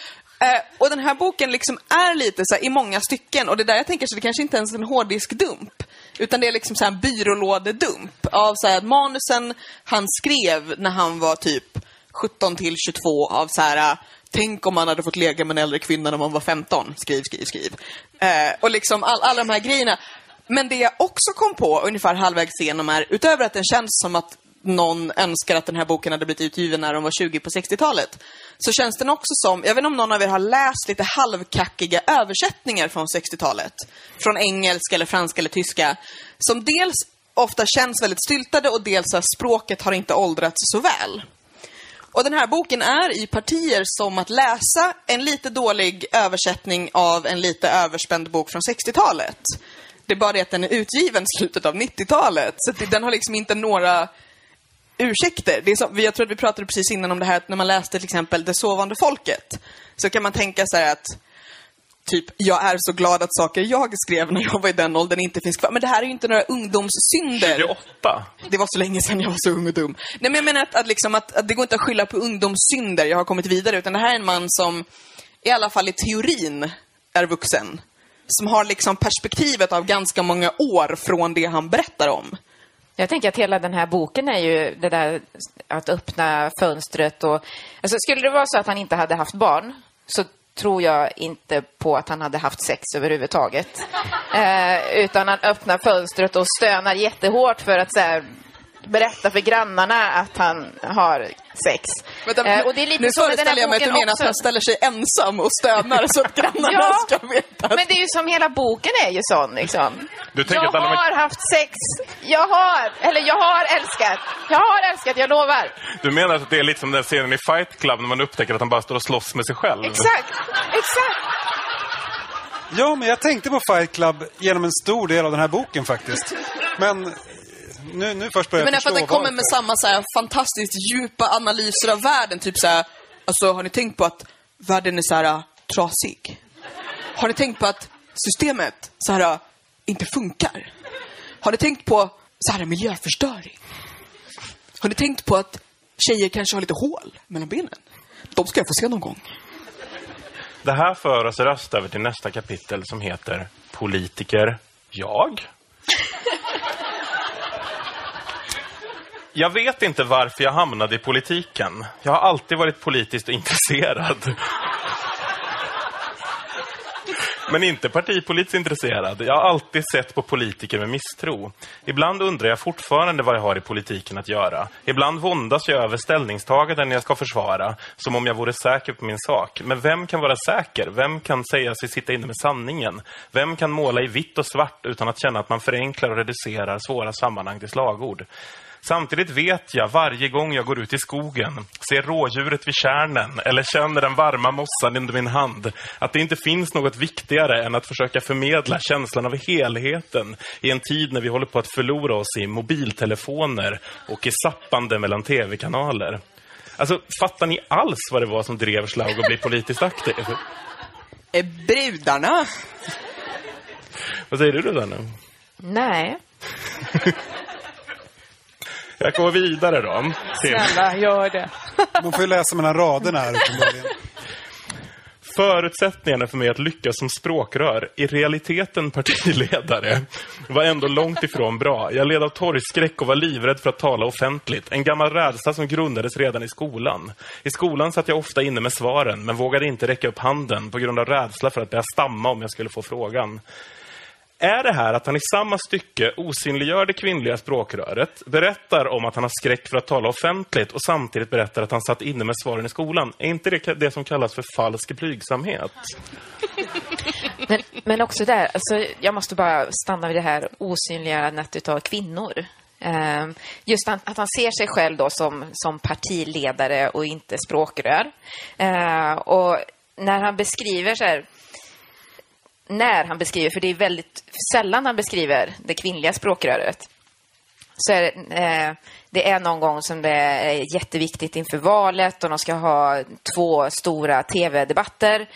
Eh, och den här boken liksom är lite så här, i många stycken, och det där jag tänker så det kanske inte ens är en hårddiskdump. Utan det är liksom så här en byrålådedump av så här manusen han skrev när han var typ 17 till 22 av så här Tänk om man hade fått lägga med en äldre kvinna när man var 15. Skriv, skriv, skriv. Eh, och liksom all, alla de här grejerna. Men det jag också kom på ungefär halvvägs igenom är, utöver att den känns som att någon önskar att den här boken hade blivit utgiven när de var 20 på 60-talet. Så känns den också som, jag vet inte om någon av er har läst lite halvkackiga översättningar från 60-talet. Från engelska eller franska eller tyska. Som dels ofta känns väldigt styltade och dels att språket har inte åldrats så väl. Och den här boken är i partier som att läsa en lite dålig översättning av en lite överspänd bok från 60-talet. Det är bara det att den är utgiven i slutet av 90-talet. Så den har liksom inte några ursäkter. Det är som, jag tror att vi pratade precis innan om det här att när man läste till exempel Det sovande folket. Så kan man tänka så att Typ, jag är så glad att saker jag skrev när jag var i den åldern inte finns kvar. Men det här är ju inte några ungdomssynder. 28. Det var så länge sedan jag var så ung och dum. Nej, men jag menar att, att, liksom att, att det går inte att skylla på ungdomssynder. Jag har kommit vidare. Utan det här är en man som, i alla fall i teorin, är vuxen. Som har liksom perspektivet av ganska många år från det han berättar om. Jag tänker att hela den här boken är ju det där att öppna fönstret och... Alltså skulle det vara så att han inte hade haft barn så tror jag inte på att han hade haft sex överhuvudtaget. Eh, utan han öppnar fönstret och stönar jättehårt för att här, berätta för grannarna att han har sex. Vänta, Eh, och det är lite nu så föreställer jag mig att du menar också. att han ställer sig ensam och stönar så att grannarna Ja, ska veta. att- Men det är ju som hela boken är ju sån liksom. Du tänker Jag att alla har haft sex. Jag har, eller jag har älskat. Jag har älskat, jag lovar. Du menar att det är lite som den scenen i Fight Club när man upptäcker att han bara står och slåss med sig själv? Exakt, exakt. Ja, men jag tänkte på Fight Club genom en stor del av den här boken faktiskt. Men nu, nu först börjar Men jag för förstå att den kommer varför. med samma så här, fantastiskt djupa analyser av världen. Typ så här, alltså har ni tänkt på att världen är så här trasig? Har ni tänkt på att systemet så här inte funkar? Har ni tänkt på så här miljöförstöring? Har ni tänkt på att tjejer kanske har lite hål mellan benen? De ska jag få se någon gång. Det här för oss röst över till nästa kapitel som heter Politiker jag? Jag vet inte varför jag hamnade i politiken. Jag har alltid varit politiskt intresserad. Men inte partipolitiskt intresserad. Jag har alltid sett på politiker med misstro. Ibland undrar jag fortfarande vad jag har i politiken att göra. Ibland våndas jag över ställningstaganden jag ska försvara, som om jag vore säker på min sak. Men vem kan vara säker? Vem kan säga sig sitta inne med sanningen? Vem kan måla i vitt och svart utan att känna att man förenklar och reducerar svåra sammanhang till slagord? Samtidigt vet jag varje gång jag går ut i skogen, ser rådjuret vid kärnen eller känner den varma mossan under min hand, att det inte finns något viktigare än att försöka förmedla känslan av helheten i en tid när vi håller på att förlora oss i mobiltelefoner och i zappande mellan tv-kanaler. Alltså, fattar ni alls vad det var som drev Schlaug att bli politiskt aktiv? Eh, Brudarna. Vad säger du då, Danne? Nej. Jag går vidare då. Till Snälla, gör det. Man får ju läsa mellan raderna här uppenbarligen. förutsättningarna för mig att lyckas som språkrör, i realiteten partiledare, var ändå långt ifrån bra. Jag led av torgskräck och var livrädd för att tala offentligt. En gammal rädsla som grundades redan i skolan. I skolan satt jag ofta inne med svaren, men vågade inte räcka upp handen på grund av rädsla för att börja stamma om jag skulle få frågan. Är det här att han i samma stycke osynliggör det kvinnliga språkröret, berättar om att han har skräck för att tala offentligt och samtidigt berättar att han satt inne med svaren i skolan? Är inte det det som kallas för falsk blygsamhet? Men, men också där, alltså, jag måste bara stanna vid det här osynliggörandet av kvinnor. Ehm, just att, han ser sig själv då som, som partiledare och inte språkrör. Ehm, och när han beskriver så här, när han beskriver, för det är väldigt sällan han beskriver det kvinnliga språkröret. Så är det, eh, det är någon gång som det är jätteviktigt inför valet och de ska ha två stora tv-debatter.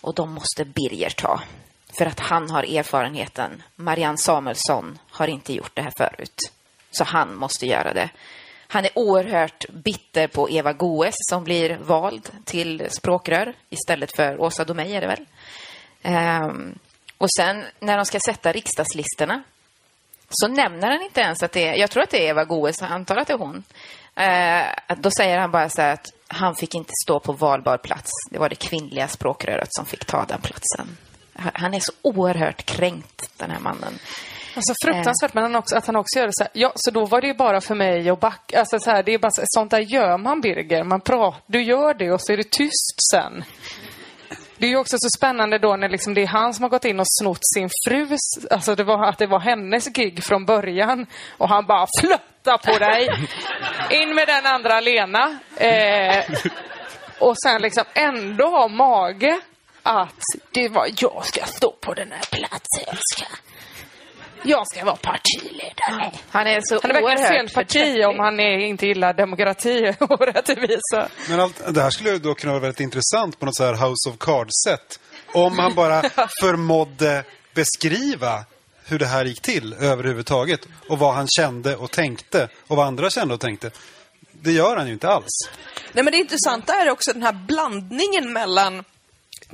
Och de måste Birger ta. För att han har erfarenheten. Marianne Samuelsson har inte gjort det här förut. Så han måste göra det. Han är oerhört bitter på Eva Goes som blir vald till språkrör istället för Åsa Domeij är det väl. Ehm, och sen när de ska sätta riksdagslistorna så nämner han inte ens att det är, jag tror att det är Eva Goes, jag antar att det är hon. Eh, då säger han bara så här att han fick inte stå på valbar plats. Det var det kvinnliga språkröret som fick ta den platsen. Han är så oerhört kränkt, den här mannen. Alltså fruktansvärt, men han också, att han också gör det så här, ja, så då var det ju bara för mig att backa. Alltså så här, det är bara så, sånt där gör man Birger. Man pratar, du gör det och så är det tyst sen. Det är ju också så spännande då när liksom det är han som har gått in och snott sin frus, alltså det var, att det var hennes gig från början. Och han bara flötta på dig. In med den andra Lena. Eh, och sen liksom ändå ha mage att det var jag ska stå på den här platsen. Jag ska, jag ska vara partiledare. Han är så Han är verkligen oerhört fel parti om han är, inte gillar demokrati och rättvisa. Men allt, det här skulle ju då kunna vara väldigt intressant på något så här House of Cards-sätt. Om han bara förmådde beskriva hur det här gick till överhuvudtaget. Och vad han kände och tänkte. Och vad andra kände och tänkte. Det gör han ju inte alls. Nej, men det intressanta är också den här blandningen mellan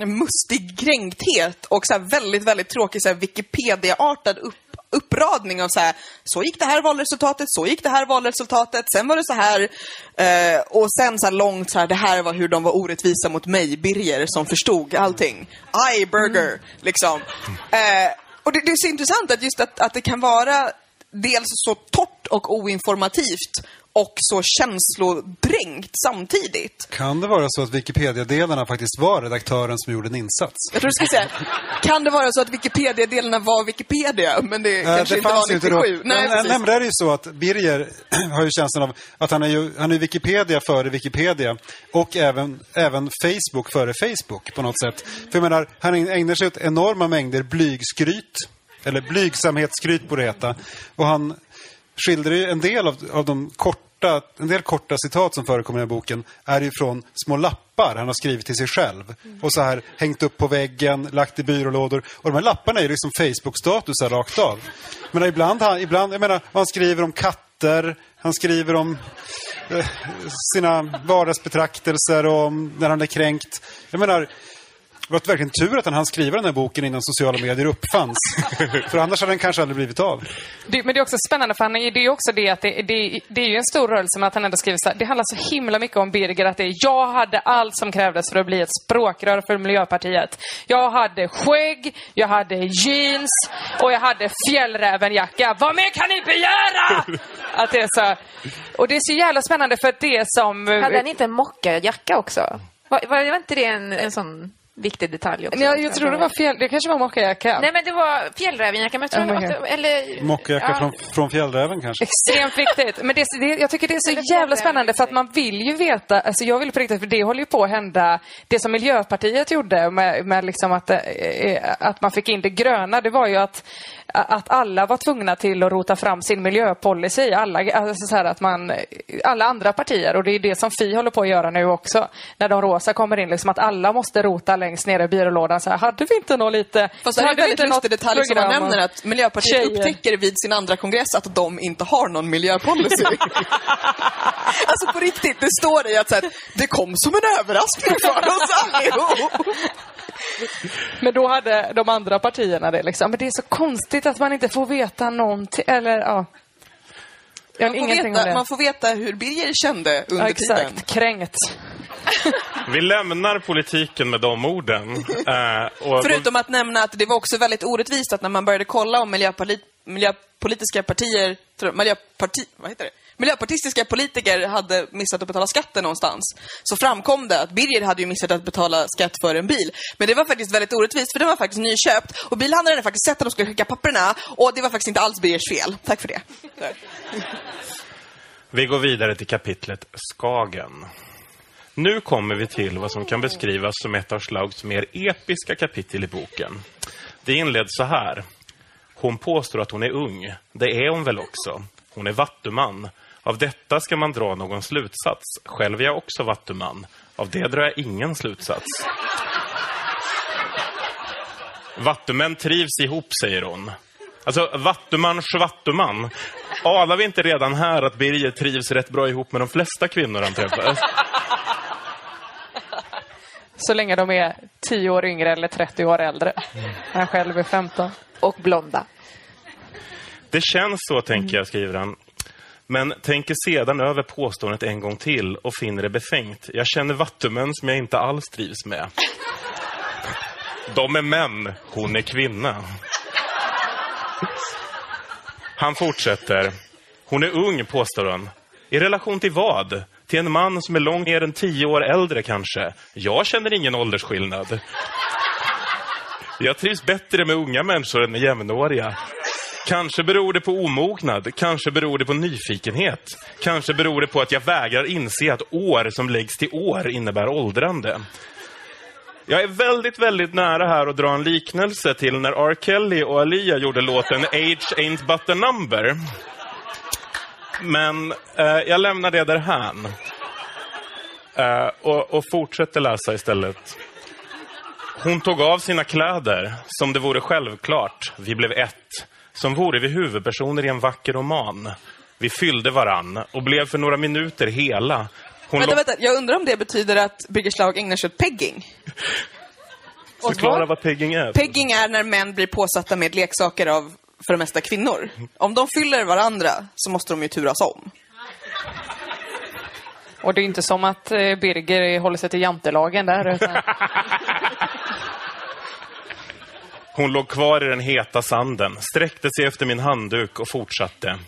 mustig kränkthet och så här väldigt, väldigt tråkig Wikipedia-artad upp, uppradning av så här, så gick det här valresultatet, så gick det här valresultatet, sen var det så här, eh, och sen så här långt så här, det här var hur de var orättvisa mot mig, Birger, som förstod allting. I burger, liksom. Eh, och det, det är så intressant att just att, att det kan vara dels så torrt och oinformativt och så känslodränkt samtidigt. Kan det vara så att Wikipedia-delarna faktiskt var redaktören som gjorde en insats? Jag tror du skulle säga, kan det vara så att Wikipedia-delarna var Wikipedia, men det Eh, kanske det inte var ju inte då. 97? Nej, nej, nej, men det är ju så att Birger har ju känslan av att han är ju han är Wikipedia före Wikipedia. Och även, även Facebook före Facebook på något sätt. För jag menar, han ägnar sig åt enorma mängder blygskryt. Eller blygsamhetsskryt borde det heta. Och han skildrar ju en del av, av de korta, en del korta citat som förekommer i den här boken är ju från små lappar han har skrivit till sig själv. Och så här hängt upp på väggen, lagt i byrålådor. Och de här lapparna är ju liksom Facebook-statusar rakt av. Men ibland, han, ibland, jag menar, han skriver om katter, han skriver om eh, sina vardagsbetraktelser och om när han är kränkt. Jag menar, det var verkligen tur att han hann skriva den här boken innan sociala medier uppfanns. För annars hade den kanske aldrig blivit av. Det, men det är också spännande för han är, det är ju också det att det, det, det är ju en stor rörelse med att han ändå skriver så här, Det handlar så himla mycket om Birger att det är jag hade allt som krävdes för att bli ett språkrör för Miljöpartiet. Jag hade skägg, jag hade jeans och jag hade fjällrävenjacka. Vad mer kan ni begära? Att det är så här. Och det är så jävla spännande för att det som... Hade han inte en mockajacka också? Var, var, var inte det en, en sån... viktig detalj också. Jag, jag tror det var fel. Det kanske var mockajacka. Nej, men det var fjällrävenjacka, men jag tror Ja, att. Eller... Ja. från, från fjällräven kanske? Extremt viktigt. Men det, det, jag tycker det är så jävla spännande för att man vill ju veta, alltså jag vill på riktigt, för det håller ju på att hända, det som Miljöpartiet gjorde med, med liksom att, eh, att man fick in det gröna, det var ju att, att alla var tvungna till att rota fram sin miljöpolicy, alla, alltså så här att man, alla andra partier, och det är det som Fi håller på att göra nu också, när de rosa kommer in, liksom att alla måste rota längst ner i byrålådan så här, hade vi inte något lite... Fast det är en hade vi väldigt lustig detalj som man nämner att Miljöpartiet tjejer? upptäcker vid sin andra kongress att de inte har någon miljöpolicy. alltså på riktigt, det står det ju att så här, det kom som en överraskning för oss allihop. Men då hade de andra partierna det liksom. Men det är så konstigt att man inte får veta någonting. Eller ja. Man får, veta, man får veta hur Birger kände under ja, tiden. exakt. Kränkt. Vi lämnar politiken med de orden. Eh, och Förutom att nämna att det var också väldigt orättvist att när man började kolla om miljöpoli miljöpolitiska partier, miljöparti, vad heter det? Miljöpartistiska politiker hade missat att betala skatten någonstans. Så framkom det att Birger hade ju missat att betala skatt för en bil. Men det var faktiskt väldigt orättvist för den var faktiskt nyköpt. Och bilhandlaren hade faktiskt sett att de skulle skicka papperna. Och det var faktiskt inte alls Birgers fel. Tack för det. Vi går vidare till kapitlet Skagen. Nu kommer vi till vad som kan beskrivas som ett av Schlaugs mer episka kapitel i boken. Det inleds så här. Hon påstår att hon är ung. Det är hon väl också. Hon är vattuman. Av detta ska man dra någon slutsats. Själv är jag också vattuman. Av det drar jag ingen slutsats. Vattumän trivs ihop, säger hon. Alltså, vattuman, schvattuman. Anar vi inte redan här att Birger trivs rätt bra ihop med de flesta kvinnor han träffar? Så länge de är 10 år yngre eller 30 år äldre. Han själv är 15. Och blonda. Det känns så, tänker jag, skriver han. Men tänker sedan över påståendet en gång till och finner det befängt. Jag känner vattumän som jag inte alls trivs med. De är män, hon är kvinna. Han fortsätter. Hon är ung, påstår hon. I relation till vad? Till en man som är långt mer än tio år äldre kanske. Jag känner ingen åldersskillnad. Jag trivs bättre med unga människor än med jämnåriga. Kanske beror det på omognad, kanske beror det på nyfikenhet. Kanske beror det på att jag vägrar inse att år som läggs till år innebär åldrande. Jag är väldigt, väldigt nära här att dra en liknelse till när R. Kelly och Alia gjorde låten Age ain't but a number. Men eh, jag lämnar det därhän. Eh, och, och fortsätter läsa istället. Hon tog av sina kläder som det vore självklart. Vi blev ett. Som vore vi huvudpersoner i en vacker roman. Vi fyllde varann och blev för några minuter hela. Hon Vänta, vänta. Jag undrar om det betyder att Birger Schlaug ägnar sig åt pegging. Förklara vad pegging är. Pegging är när män blir påsatta med leksaker av, för det mesta, kvinnor. Om de fyller varandra så måste de ju turas om. Och det är inte som att eh, Birger håller sig till jantelagen där. Utan... Hon låg kvar i den heta sanden, sträckte sig efter min handduk och fortsatte.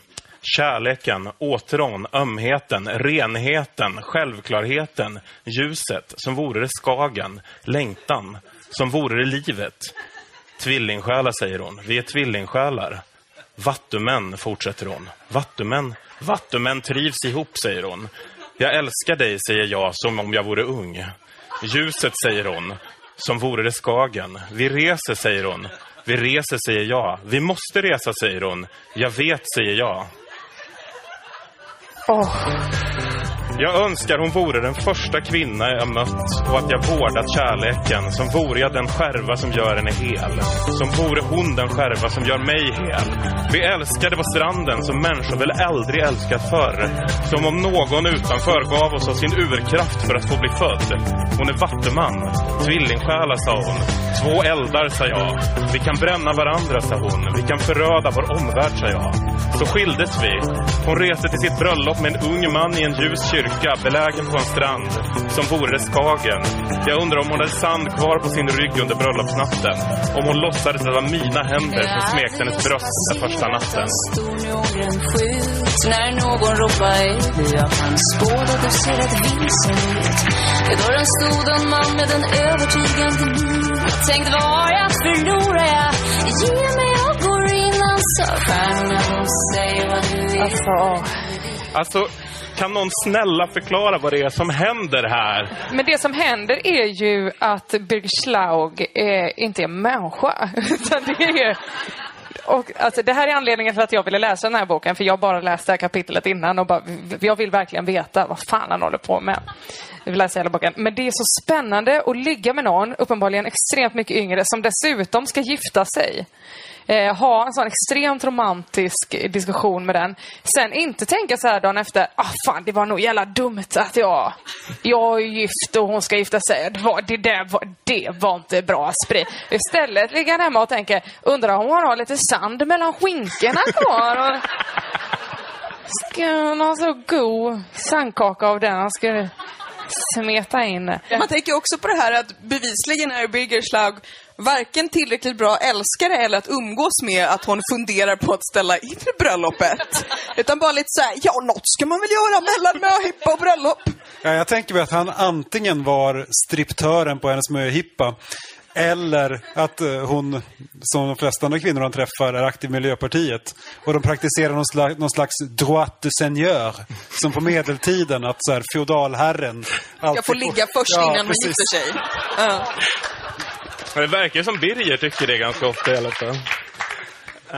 Kärleken, åtrån, ömheten, renheten, självklarheten, ljuset, som vore det skagen, längtan, som vore det livet. Tvillingsjälar, säger hon. Vi är tvillingsjälar. Vattumän, fortsätter hon. Vattumän, vattumän trivs ihop, säger hon. Jag älskar dig, säger jag, som om jag vore ung. Ljuset, säger hon, som vore det skagen. Vi reser, säger hon. Vi reser, säger jag. Vi måste resa, säger hon. Jag vet, säger jag. Oh. Jag önskar hon vore den första kvinna jag mött och att jag vårdat kärleken som vore jag den skärva som gör henne hel. Som vore hon den skärva som gör mig hel. Vi älskade på stranden som människor väl aldrig älskat förr. Som om någon utanför gav oss av sin urkraft för att få bli född. Hon är vattuman. Tvillingsjälar, sa hon. Två eldar, sa jag. Vi kan bränna varandra, sa hon. Vi kan föröda vår omvärld, sa jag. Så skildes vi. Hon reste till sitt bröllop med en ung man i en ljus kyrka belägen på en strand som vore det Skagen. Jag undrar om hon hade sand kvar på sin rygg under bröllopsnatten. Om hon låtsades att det var mina händer som smekte hennes bröst den första natten. När någon ropade hej Jag fann spår och du ser ett vilsen ut Vid dörren stod en man med en övertygande min Tänkt var jag förlorar jag Ge mig och går innan så Stjärnan, säg vad du vill Alltså, Alltså, kan någon snälla förklara vad det är som händer här? men det som händer är ju att Birger Schlaug är, inte är människa. Utan det är... Och, alltså, det här är anledningen till att jag ville läsa den här boken, för jag bara läste det här kapitlet innan och bara, jag vill verkligen veta vad fan han håller på med. Jag vill läsa hela boken. Men det är så spännande att ligga med någon, uppenbarligen extremt mycket yngre, som dessutom ska gifta sig. Eh, ha en sån extremt romantisk diskussion med den. Sen inte tänka så här dagen efter, ah fan det var nog jävla dumt att jag, jag är gift och hon ska gifta sig. Det, var, det där var, det var inte bra sprit. Istället ligger han hemma och tänker, undrar om hon har lite sand mellan skinkorna kvar. Och, ska hon ha så god sandkaka av den? Han ska smeta in. Man tänker också på det här att bevisligen är Birger Schlaug varken tillräckligt bra älskare eller att umgås med att hon funderar på att ställa in bröllopet. Utan bara lite så här, ja något ska man väl göra mellan möhippa och bröllop. Ja, jag tänker mig att han antingen var striptören på hennes möhippa eller att eh, hon, som de flesta andra kvinnor han träffar, är aktiv i Miljöpartiet. Och de praktiserar någon slags, någon slags droit de seigneur. Som på medeltiden, att så här, feodalherren... Alltid få får- ligga först Ja, innan man precis. gifter sig. Ja. Men Det verkar som Birger tycker det ganska ofta i alla fall.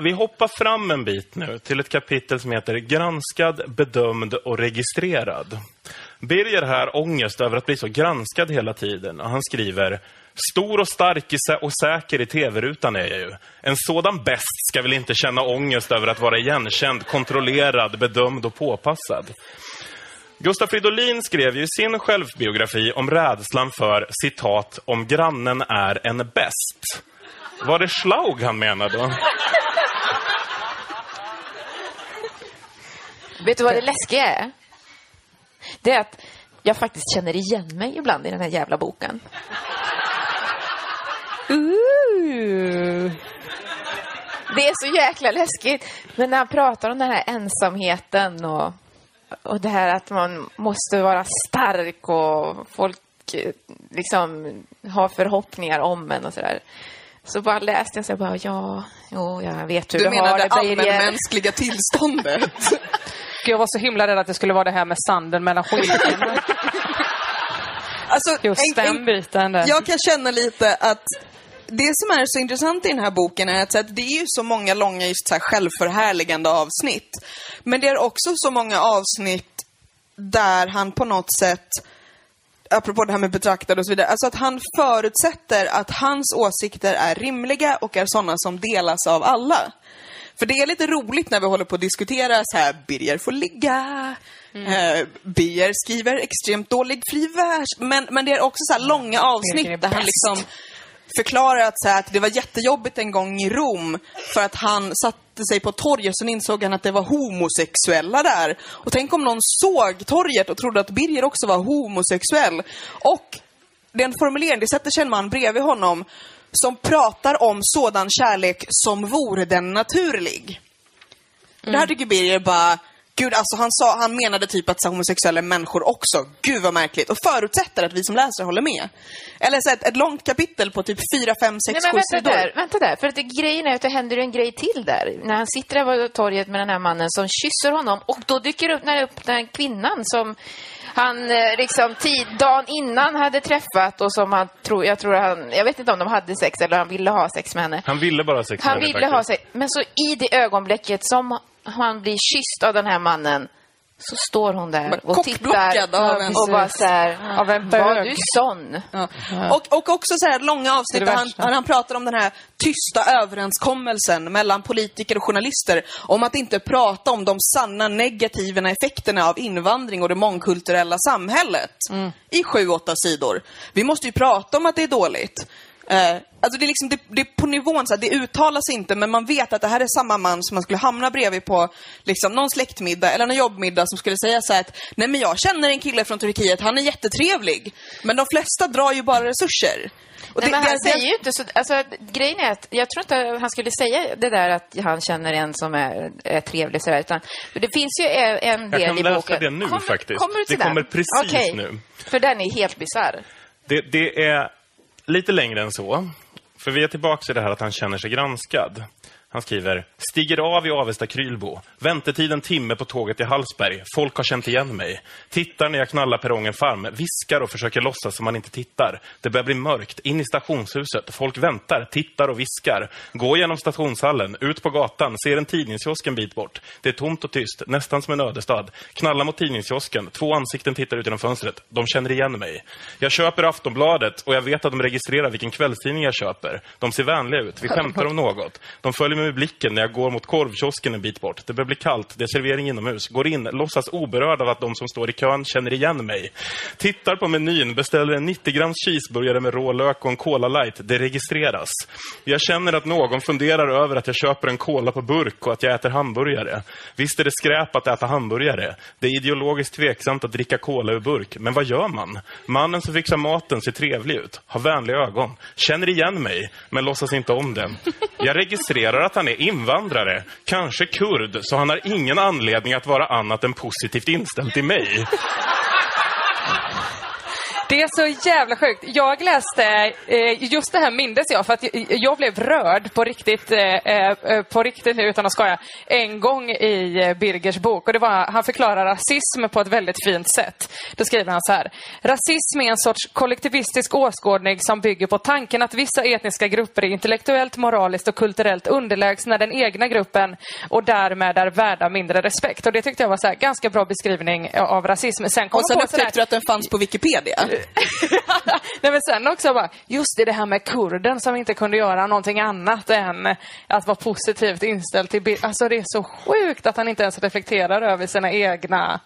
Vi hoppar fram en bit nu till ett kapitel som heter Granskad, bedömd och registrerad. Birger har här ångest över att bli så granskad hela tiden och han skriver Stor och stark och säker i tv-rutan är jag ju. En sådan bäst ska väl inte känna ångest över att vara igenkänd, kontrollerad, bedömd och påpassad. Gustaf Fridolin skrev ju i sin självbiografi om rädslan för, citat, om grannen är en bäst. Var det Schlaug han menade då? Vet du vad det läskiga är? Det är att jag faktiskt känner igen mig ibland i den här jävla boken. Ooh. Det är så jäkla läskigt. Men när han pratar om den här ensamheten och, och det här att man måste vara stark och folk eh, liksom har förhoppningar om en och sådär. Så bara läste jag så jag bara, ja, jo, jag vet hur Du du, menar har det det, Birger. allmänmänskliga tillståndet? Gud, Jag var så himla rädd att det skulle vara det här med sanden mellan skinkorna. Alltså, Just en- en- den biten där. Jag kan känna lite att det som är så intressant i den här boken är att, att det är ju så många långa just så här självförhärligande avsnitt. Men det är också så många avsnitt där han på något sätt, apropå det här med betraktare och så vidare, alltså att han förutsätter att hans åsikter är rimliga och är sådana som delas av alla. För det är lite roligt när vi håller på att diskutera så här, Birger får ligga, eh, Birger skriver extremt dålig fri vers. Men, men det är också så här långa är avsnitt där han liksom förklarar att, så här, att det var jättejobbigt en gång i Rom för att han satte sig på torget så insåg han att det var homosexuella där. Och tänk om någon såg torget och trodde att Birger också var homosexuell. Och den formuleringen, det sätter sig en man bredvid honom som pratar om sådan kärlek som vore den naturlig. Det här tycker Birger bara, gud alltså han sa, han menade typ att så homosexuella är människor också. Gud vad märkligt. Och förutsätter att vi som läsare håller med. Eller så ett, ett långt kapitel på typ 4, 5, 6, Nej 7 men vänta sidor. där, vänta där. För att det, grejen är att det händer en grej till där. När han sitter där på torget med den här mannen som kysser honom och då dyker upp, när det upp den här kvinnan som han eh, liksom tid, dagen innan hade träffat och som han tror, jag tror han, jag vet inte om de hade sex eller han ville ha sex med henne. Han ville bara ha sex med Han henne, ville ha faktiskt. sex, men så i det ögonblicket som han blir kysst av den här mannen så står hon där och tittar av en- och bara så här, Av en var bög. du sån? Ja. Och, och också så här långa avsnitt där han, han, pratar om den här tysta överenskommelsen mellan politiker och journalister om att inte prata om de sanna negativa effekterna av invandring och det mångkulturella samhället. I sju, åtta sidor. Vi måste ju prata om att det är dåligt. Eh, alltså det är liksom, det, det är på nivån så här, det uttalas inte men man vet att det här är samma man som man skulle hamna bredvid på liksom, någon släktmiddag eller någon jobbmiddag som skulle säga så här att nej men jag känner en kille från Turkiet, han är jättetrevlig. Men de flesta drar ju bara resurser. Och Nej, det- men han det- säger ju inte så... Alltså, grejen är att jag tror inte han skulle säga det där att han känner en som är, är trevlig sådär, utan för det finns ju en, del Jag kan i läsa boken. det nu kommer, faktiskt. Kommer du till Det kommer den? precis Okej. nu. För den är helt bisarr. Det, det är lite längre än så. För vi är tillbaka i det här att han känner sig granskad. Han skriver, stiger av i Avesta Krylbo. Väntetid en timme på tåget i Hallsberg. Folk har känt igen mig. Tittar när jag knallar perrongen fram. Viskar och försöker låtsas som man inte tittar. Det börjar bli mörkt. In i stationshuset. Folk väntar, tittar och viskar. Går genom stationshallen, ut på gatan, ser en tidningskiosk en bit bort. Det är tomt och tyst, nästan som en ödestad. Knallar mot tidningskiosken. Två ansikten tittar ut genom fönstret. De känner igen mig. Jag köper Aftonbladet och jag vet att de registrerar vilken kvällstidning jag köper. De ser vänliga ut. Vi skämtar om något. De följer mig med blicken när jag går mot korvkiosken en bit bort. Det börjar bli kallt. Det är servering inomhus. Går in, låtsas oberörd av att de som står i kön känner igen mig. Tittar på menyn, beställer en 90 grams cheeseburgare med rå lök och en Cola light. Det registreras. Jag känner att någon funderar över att jag köper en cola på burk och att jag äter hamburgare. Visst är det skräp att äta hamburgare. Det är ideologiskt tveksamt att dricka cola ur burk. Men vad gör man? Mannen som fixar maten ser trevlig ut, har vänliga ögon, känner igen mig, men låtsas inte om det. Jag registrerar att han är invandrare, kanske kurd, så han har ingen anledning att vara annat än positivt inställd till mig. Det är så jävla sjukt. Jag läste, eh, just det här mindes jag, för att jag, blev rörd på riktigt, eh, eh, på riktigt nu utan att skoja, en gång i Birgers bok. Och det var, han förklarar rasism på ett väldigt fint sätt. Då skriver han så här. Rasism är en sorts kollektivistisk åskådning som bygger på tanken att vissa etniska grupper är intellektuellt, moraliskt och kulturellt underlägsna den egna gruppen och därmed är värda mindre respekt. Och det tyckte jag var så här, ganska bra beskrivning av rasism. Sen kom Och sen upptäckte du att den fanns på Wikipedia. Nej men sen också bara, just det, det här med kurden som inte kunde göra någonting annat än att vara positivt inställd till bild. Alltså det är så sjukt att han inte ens reflekterar över sina egna,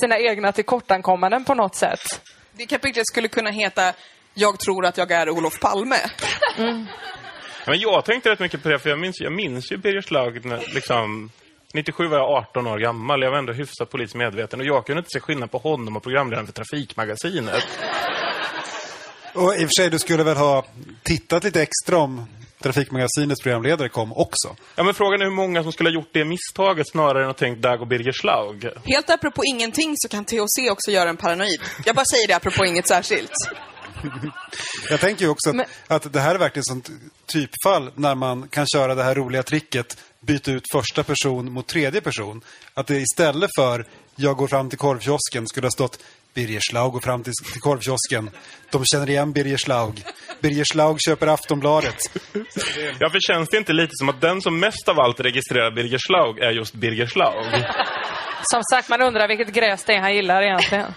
sina egna tillkortakommanden på något sätt. Det kapitlet skulle kunna heta Jag tror att jag är Olof Palme. Men jag tänkte rätt mycket på det, för jag minns, jag minns ju Birger Schlaug när, liksom... 97 var jag 18 år gammal. Jag var ändå hyfsat politiskt medveten. Och jag kunde inte se skillnad på honom och programledaren för Trafikmagasinet. Och i och för sig, du skulle väl ha tittat lite extra om Trafikmagasinets programledare kom också. Ja, men frågan är hur många som skulle ha gjort det misstaget snarare än att tänkt där går Birger Schlaug. Helt apropå ingenting så kan THC också göra en paranoid. Jag bara säger det apropå inget särskilt. Jag tänker ju också att, att det här är verkligen sånt typfall när man kan köra det här roliga tricket byta ut första person mot tredje person. Att det istället för jag går fram till korvkiosken skulle ha stått Birger Schlaug går fram till, till korvkiosken. De känner igen Birger Schlaug. Birger Schlaug köper Aftonbladet. Ja, för känns det inte lite som att den som mest av allt registrerar Birger Schlaug är just Birger Schlaug? Som sagt, man undrar vilket gräs det är han gillar egentligen.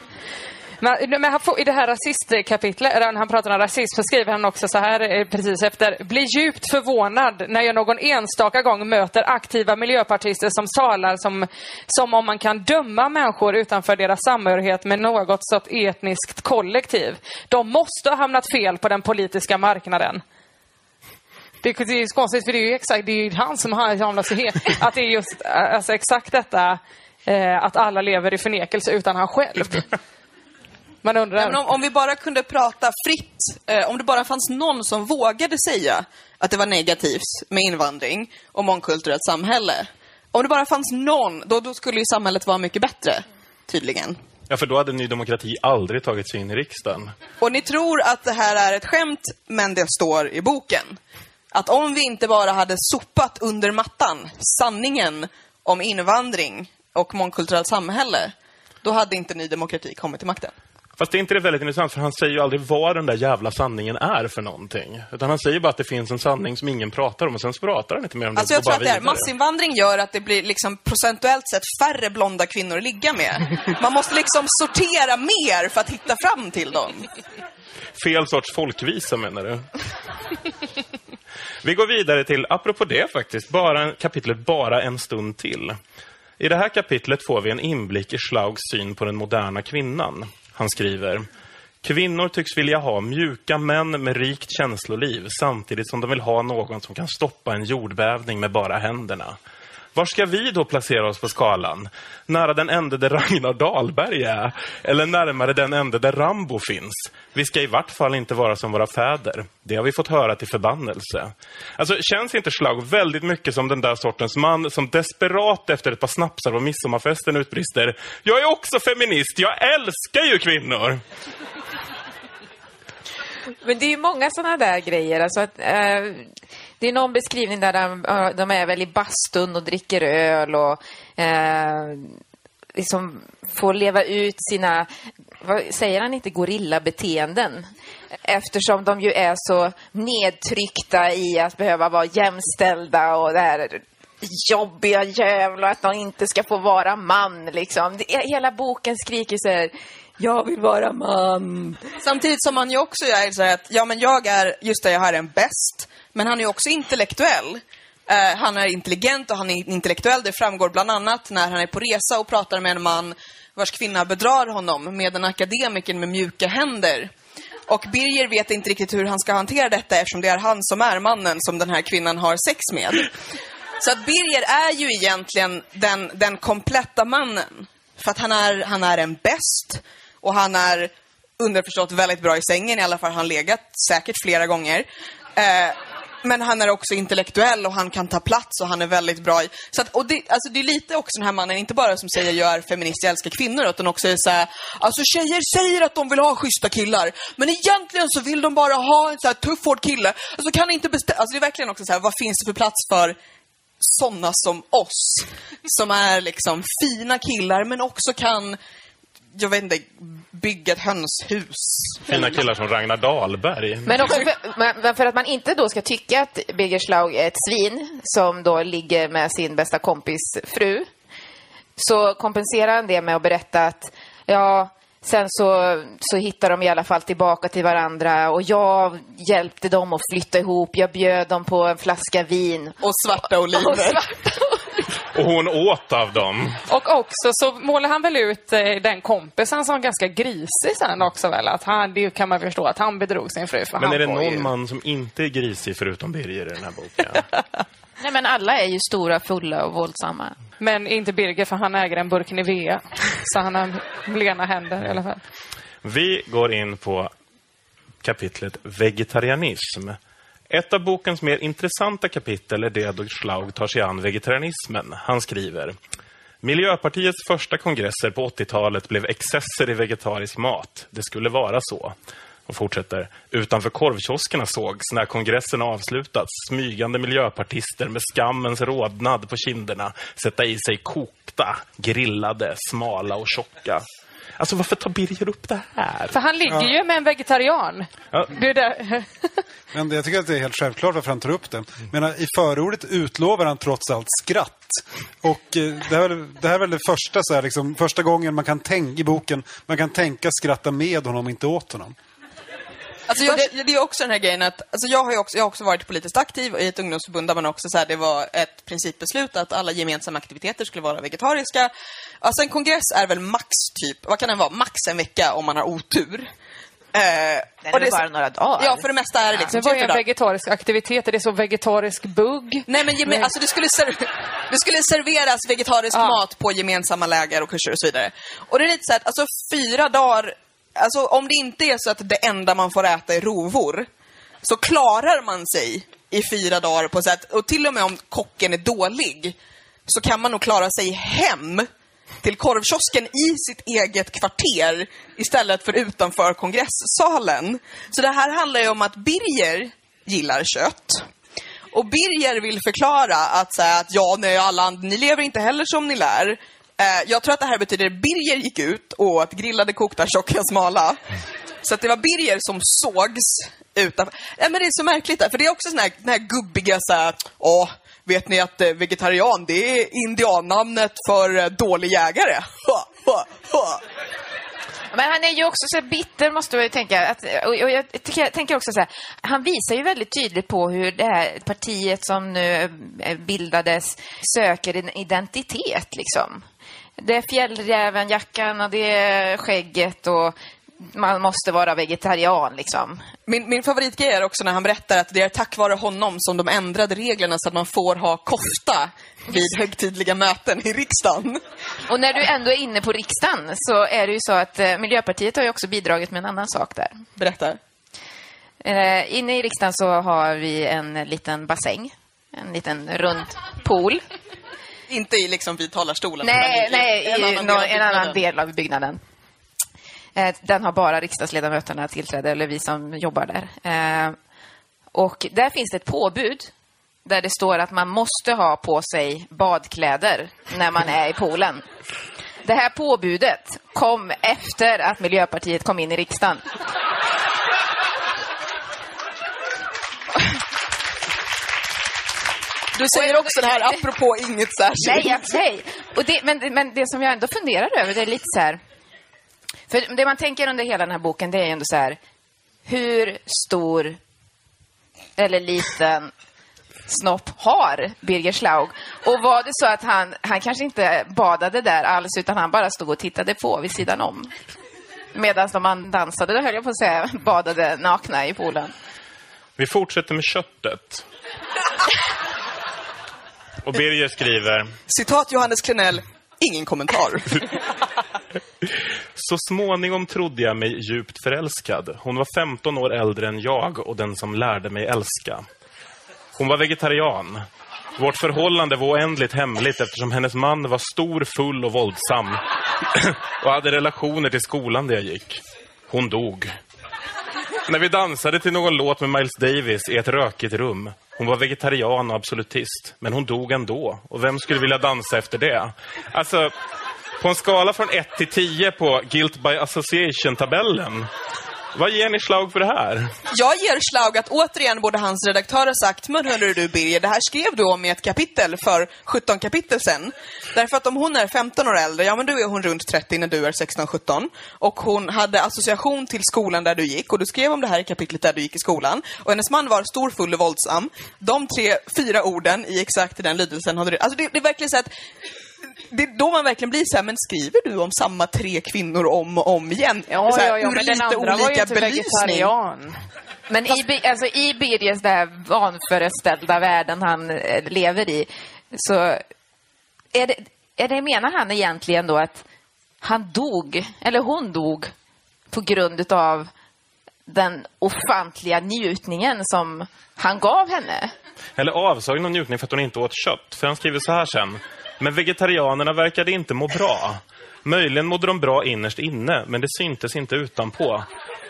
Men, men han får, I det här rasistkapitlet, där han pratar om rasism, så skriver han också så här eh, precis efter. Blir djupt förvånad när jag någon enstaka gång möter aktiva miljöpartister som talar som, som om man kan döma människor utanför deras samhörighet med något sådant etniskt kollektiv. De måste ha hamnat fel på den politiska marknaden. Det, det är ju så konstigt, för det är ju exakt, det är ju han som har hamnat så helt. Att det är just eh, alltså, exakt detta, eh, att alla lever i förnekelse utan han själv. Man undrar. Men om, om vi bara kunde prata fritt, eh, om det bara fanns någon som vågade säga att det var negativt med invandring och mångkulturellt samhälle. Om det bara fanns någon, då, då skulle ju samhället vara mycket bättre, tydligen. Ja, för då hade Ny Demokrati aldrig tagit sig in i riksdagen. Och ni tror att det här är ett skämt, men det står i boken. Att om vi inte bara hade sopat under mattan sanningen om invandring och mångkulturellt samhälle, då hade inte Ny Demokrati kommit till makten. Fast det är inte det väldigt intressant, för han säger ju aldrig vad den där jävla sanningen är för någonting. Utan han säger bara att det finns en sanning som ingen pratar om, och sen så pratar han inte mer om Alltså det. jag går tror att det är, massinvandring gör att det blir liksom procentuellt sett färre blonda kvinnor att ligga med. Man måste liksom sortera mer för att hitta fram till dem. Fel sorts folkvisa menar du? Vi går vidare till, apropå det faktiskt, bara kapitlet Bara en stund till. I det här kapitlet får vi en inblick i Schlaugs syn på den moderna kvinnan. Han skriver Kvinnor tycks vilja ha mjuka män med rikt känsloliv samtidigt som de vill ha någon som kan stoppa en jordbävning med bara händerna. Var ska vi då placera oss på skalan? Nära den ände där Ragnar Dahlberg är? Eller närmare den ände där Rambo finns? Vi ska i vart fall inte vara som våra fäder. Det har vi fått höra till förbannelse. Alltså, känns inte Schlaug väldigt mycket som den där sortens man som desperat efter ett par snapsar på midsommarfesten utbrister Jag är också feminist, jag älskar ju kvinnor! Men det är ju många sådana där grejer. Alltså att, eh, det är någon beskrivning där de, de är väl i bastun och dricker öl och eh, liksom får leva ut sina, vad säger han inte, gorillabeteenden? Eftersom de ju är så nedtryckta i att behöva vara jämställda och det här jobbiga jävlar att de inte ska få vara man liksom. Det, hela boken skriker så här, jag vill vara man. Samtidigt som man ju också är så här att, ja men jag är, just det, jag här är en bäst. Men han är ju också intellektuell. Eh, han är intelligent och han är intellektuell. Det framgår bland annat när han är på resa och pratar med en man vars kvinna bedrar honom med en akademiker med mjuka händer. Och Birger vet inte riktigt hur han ska hantera detta eftersom det är han som är mannen som den här kvinnan har sex med. Så att Birger är ju egentligen den, den kompletta mannen. För att han är, han är en bäst och han är underförstått väldigt bra i sängen. I alla fall har han legat säkert flera gånger. Eh, men han är också intellektuell och han kan ta plats och han är väldigt bra i... Så att, och det, alltså det är lite också den här mannen, inte bara som säger jag är feminist, jag älskar kvinnor, utan också är så här, alltså tjejer säger att de vill ha schyssta killar, men egentligen så vill de bara ha en så här tuff, hård kille. Alltså kan inte bestämma, alltså det är verkligen också så här, vad finns det för plats för sådana som oss? Som är liksom fina killar, men också kan, jag vet inte, bygga ett hönshus. Fina killar som Ragnar Dahlberg. Men också för, men- för att man inte då ska tycka att Birger Schlaug är ett svin som då ligger med sin bästa kompis fru så kompenserar han det med att berätta att ja, sen så, så hittar de i alla fall tillbaka till varandra och jag hjälpte dem att flytta ihop. Jag bjöd dem på en flaska vin. Och svarta oliver. Och svarta Och hon åt av dem. Och också så målar han väl ut eh, den kompisen som ganska grisig sen också väl? Att han, det kan man förstå att han bedrog sin fru. För Men han är det var ju- någon man som inte är grisig förutom Birger i den här boken? Nej men alla är ju stora, fulla och våldsamma. Men inte Birger för han äger en burk Nivea. Så han har lena händer i alla fall. Vi går in på kapitlet vegetarianism. Ett av bokens mer intressanta kapitel är det då Schlaug tar sig an vegetarianismen. Han skriver Miljöpartiets första kongresser på 80-talet blev excesser i vegetarisk mat. Det skulle vara så. Och fortsätter. Utanför korvkioskerna sågs, när kongressen avslutats, smygande miljöpartister med skammens rodnad på kinderna sätta i sig kokta, grillade, smala och tjocka. Alltså varför tar Birger upp det här? För han ligger ju med en vegetarian. Ja. Det är där. Men jag tycker att det är helt självklart varför han tar upp det. Men eh, i förordet utlovar han trots allt skratt. Och eh, det här är väl det, här är väl det första, så här, liksom, första gången man kan tänka i boken, man kan tänka skratta med honom, inte åt honom. Alltså jag, det är också den här grejen att, alltså jag har ju också, jag har också varit politiskt aktiv i ett ungdomsförbund där man också så här, det var ett principbeslut att alla gemensamma aktiviteter skulle vara vegetariska. Alltså en kongress är väl max typ, vad kan den vara? Max en vecka om man har otur. Eh, Den är väl bara några dagar? Ja, för det mesta är det liksom Det var ju en vegetarisk aktivitet. Det är så vegetarisk bugg. Nej men geme- alltså det skulle, det skulle serveras vegetarisk Ja. mat på gemensamma läger och kurser och så vidare. Och det är lite så att, alltså fyra dagar, alltså om det inte är så att det enda man får äta är rovor, så klarar man sig i fyra dagar på sätt, och till och med om kocken är dålig, så kan man nog klara sig hem till korvkiosken i sitt eget kvarter istället för utanför kongresssalen. Så det här handlar ju om att Birger gillar kött. Och Birger vill förklara att, så här, att ja, nej, alla ni lever inte heller som ni lär. Eh, jag tror att det här betyder Birger gick ut och åt grillade, kokta, tjocka, smala. Så att det var Birger som sågs utanför. Ja, men det är så märkligt där, för det är också sån här, den här gubbiga så här, åh, vet ni att eh, vegetarian, det är indiannamnet för eh, dålig jägare. Ha, ha, ha. Men han är ju också så bitter, måste man ju tänka. Att, och, och jag tycker, jag tänker också så här, han visar ju väldigt tydligt på hur det här partiet som nu eh, bildades söker en identitet, liksom. Det är fjällrävenjackan och det är skägget och man måste vara vegetarian, liksom. Min, min favoritgrej är också när han berättar att det är tack vare honom som de ändrade reglerna så att man får ha kofta vid högtidliga möten i riksdagen. Och när du ändå är inne på riksdagen så är det ju så att eh, Miljöpartiet har ju också bidragit med en annan sak där. Berätta. Eh, inne i riksdagen så har vi en liten bassäng. En liten rund pool. Inte i liksom vid talarstolen. Nej, i nej, i en en annan annan, del av en annan byggnaden. del av byggnaden. Eh, Den har bara riksdagsledamöterna tillträde, eller vi som jobbar där. Eh, Och där finns det ett påbud där det står att man måste ha på sig badkläder när man är i poolen. Det här påbudet kom efter att Miljöpartiet kom in i riksdagen. Du säger också det här apropå inget särskilt. Nej, jag, nej. Och det, men, men det som jag ändå funderar över, det är lite så här... För det man tänker under hela den här boken, det är ju ändå så här... Hur stor eller liten snopp har Birger Schlaug? Och var det så att han, han kanske inte badade där alls, utan han bara stod och tittade på vid sidan om? Medan de dansade, då höll jag på att säga, badade nakna i poolen. Vi fortsätter med köttet. Och Birger skriver... Citat Johannes Klenell, ingen kommentar. Så småningom trodde jag mig djupt förälskad. Hon var 15 år äldre än jag och den som lärde mig älska. Hon var vegetarian. Vårt förhållande var oändligt hemligt eftersom hennes man var stor, full och våldsam. och hade relationer till skolan där jag gick. Hon dog. När vi dansade till någon låt med Miles Davis i ett rökigt rum. Hon var vegetarian och absolutist, men hon dog ändå. Och vem skulle vilja dansa efter det? Alltså, på en skala från 1 till 10 på Guilt by Association-tabellen. Vad ger ni slag för det här? Jag ger slag att återigen borde hans redaktör ha sagt, men hörru du Birger, det här skrev du om i ett kapitel för 17 kapitel sen. Därför att om hon är 15 år äldre, ja men då är hon runt 30 när du är 16-17. Och hon hade association till skolan där du gick och du skrev om det här i kapitlet där du gick i skolan. Och hennes man var stor, full och våldsam. De tre, fyra orden i exakt den lydelsen hade du... Alltså det, det är verkligen så att det är då man verkligen blir så här, men skriver du om samma tre kvinnor om och om igen? Ja, så här, ja, ja, men den andra var ju olika inte belysning. vegetarian. Men i, Bi- alltså, i Birgers den här vanföreställda världen han eh, lever i, så är det, är det, menar han egentligen då att han dog, eller hon dog, på grund av den ofantliga njutningen som han gav henne? Eller avsaknad av njutning för att hon inte åt kött. För han skriver så här sen. Men vegetarianerna verkade inte må bra. Möjligen mådde de bra innerst inne, men det syntes inte utanpå.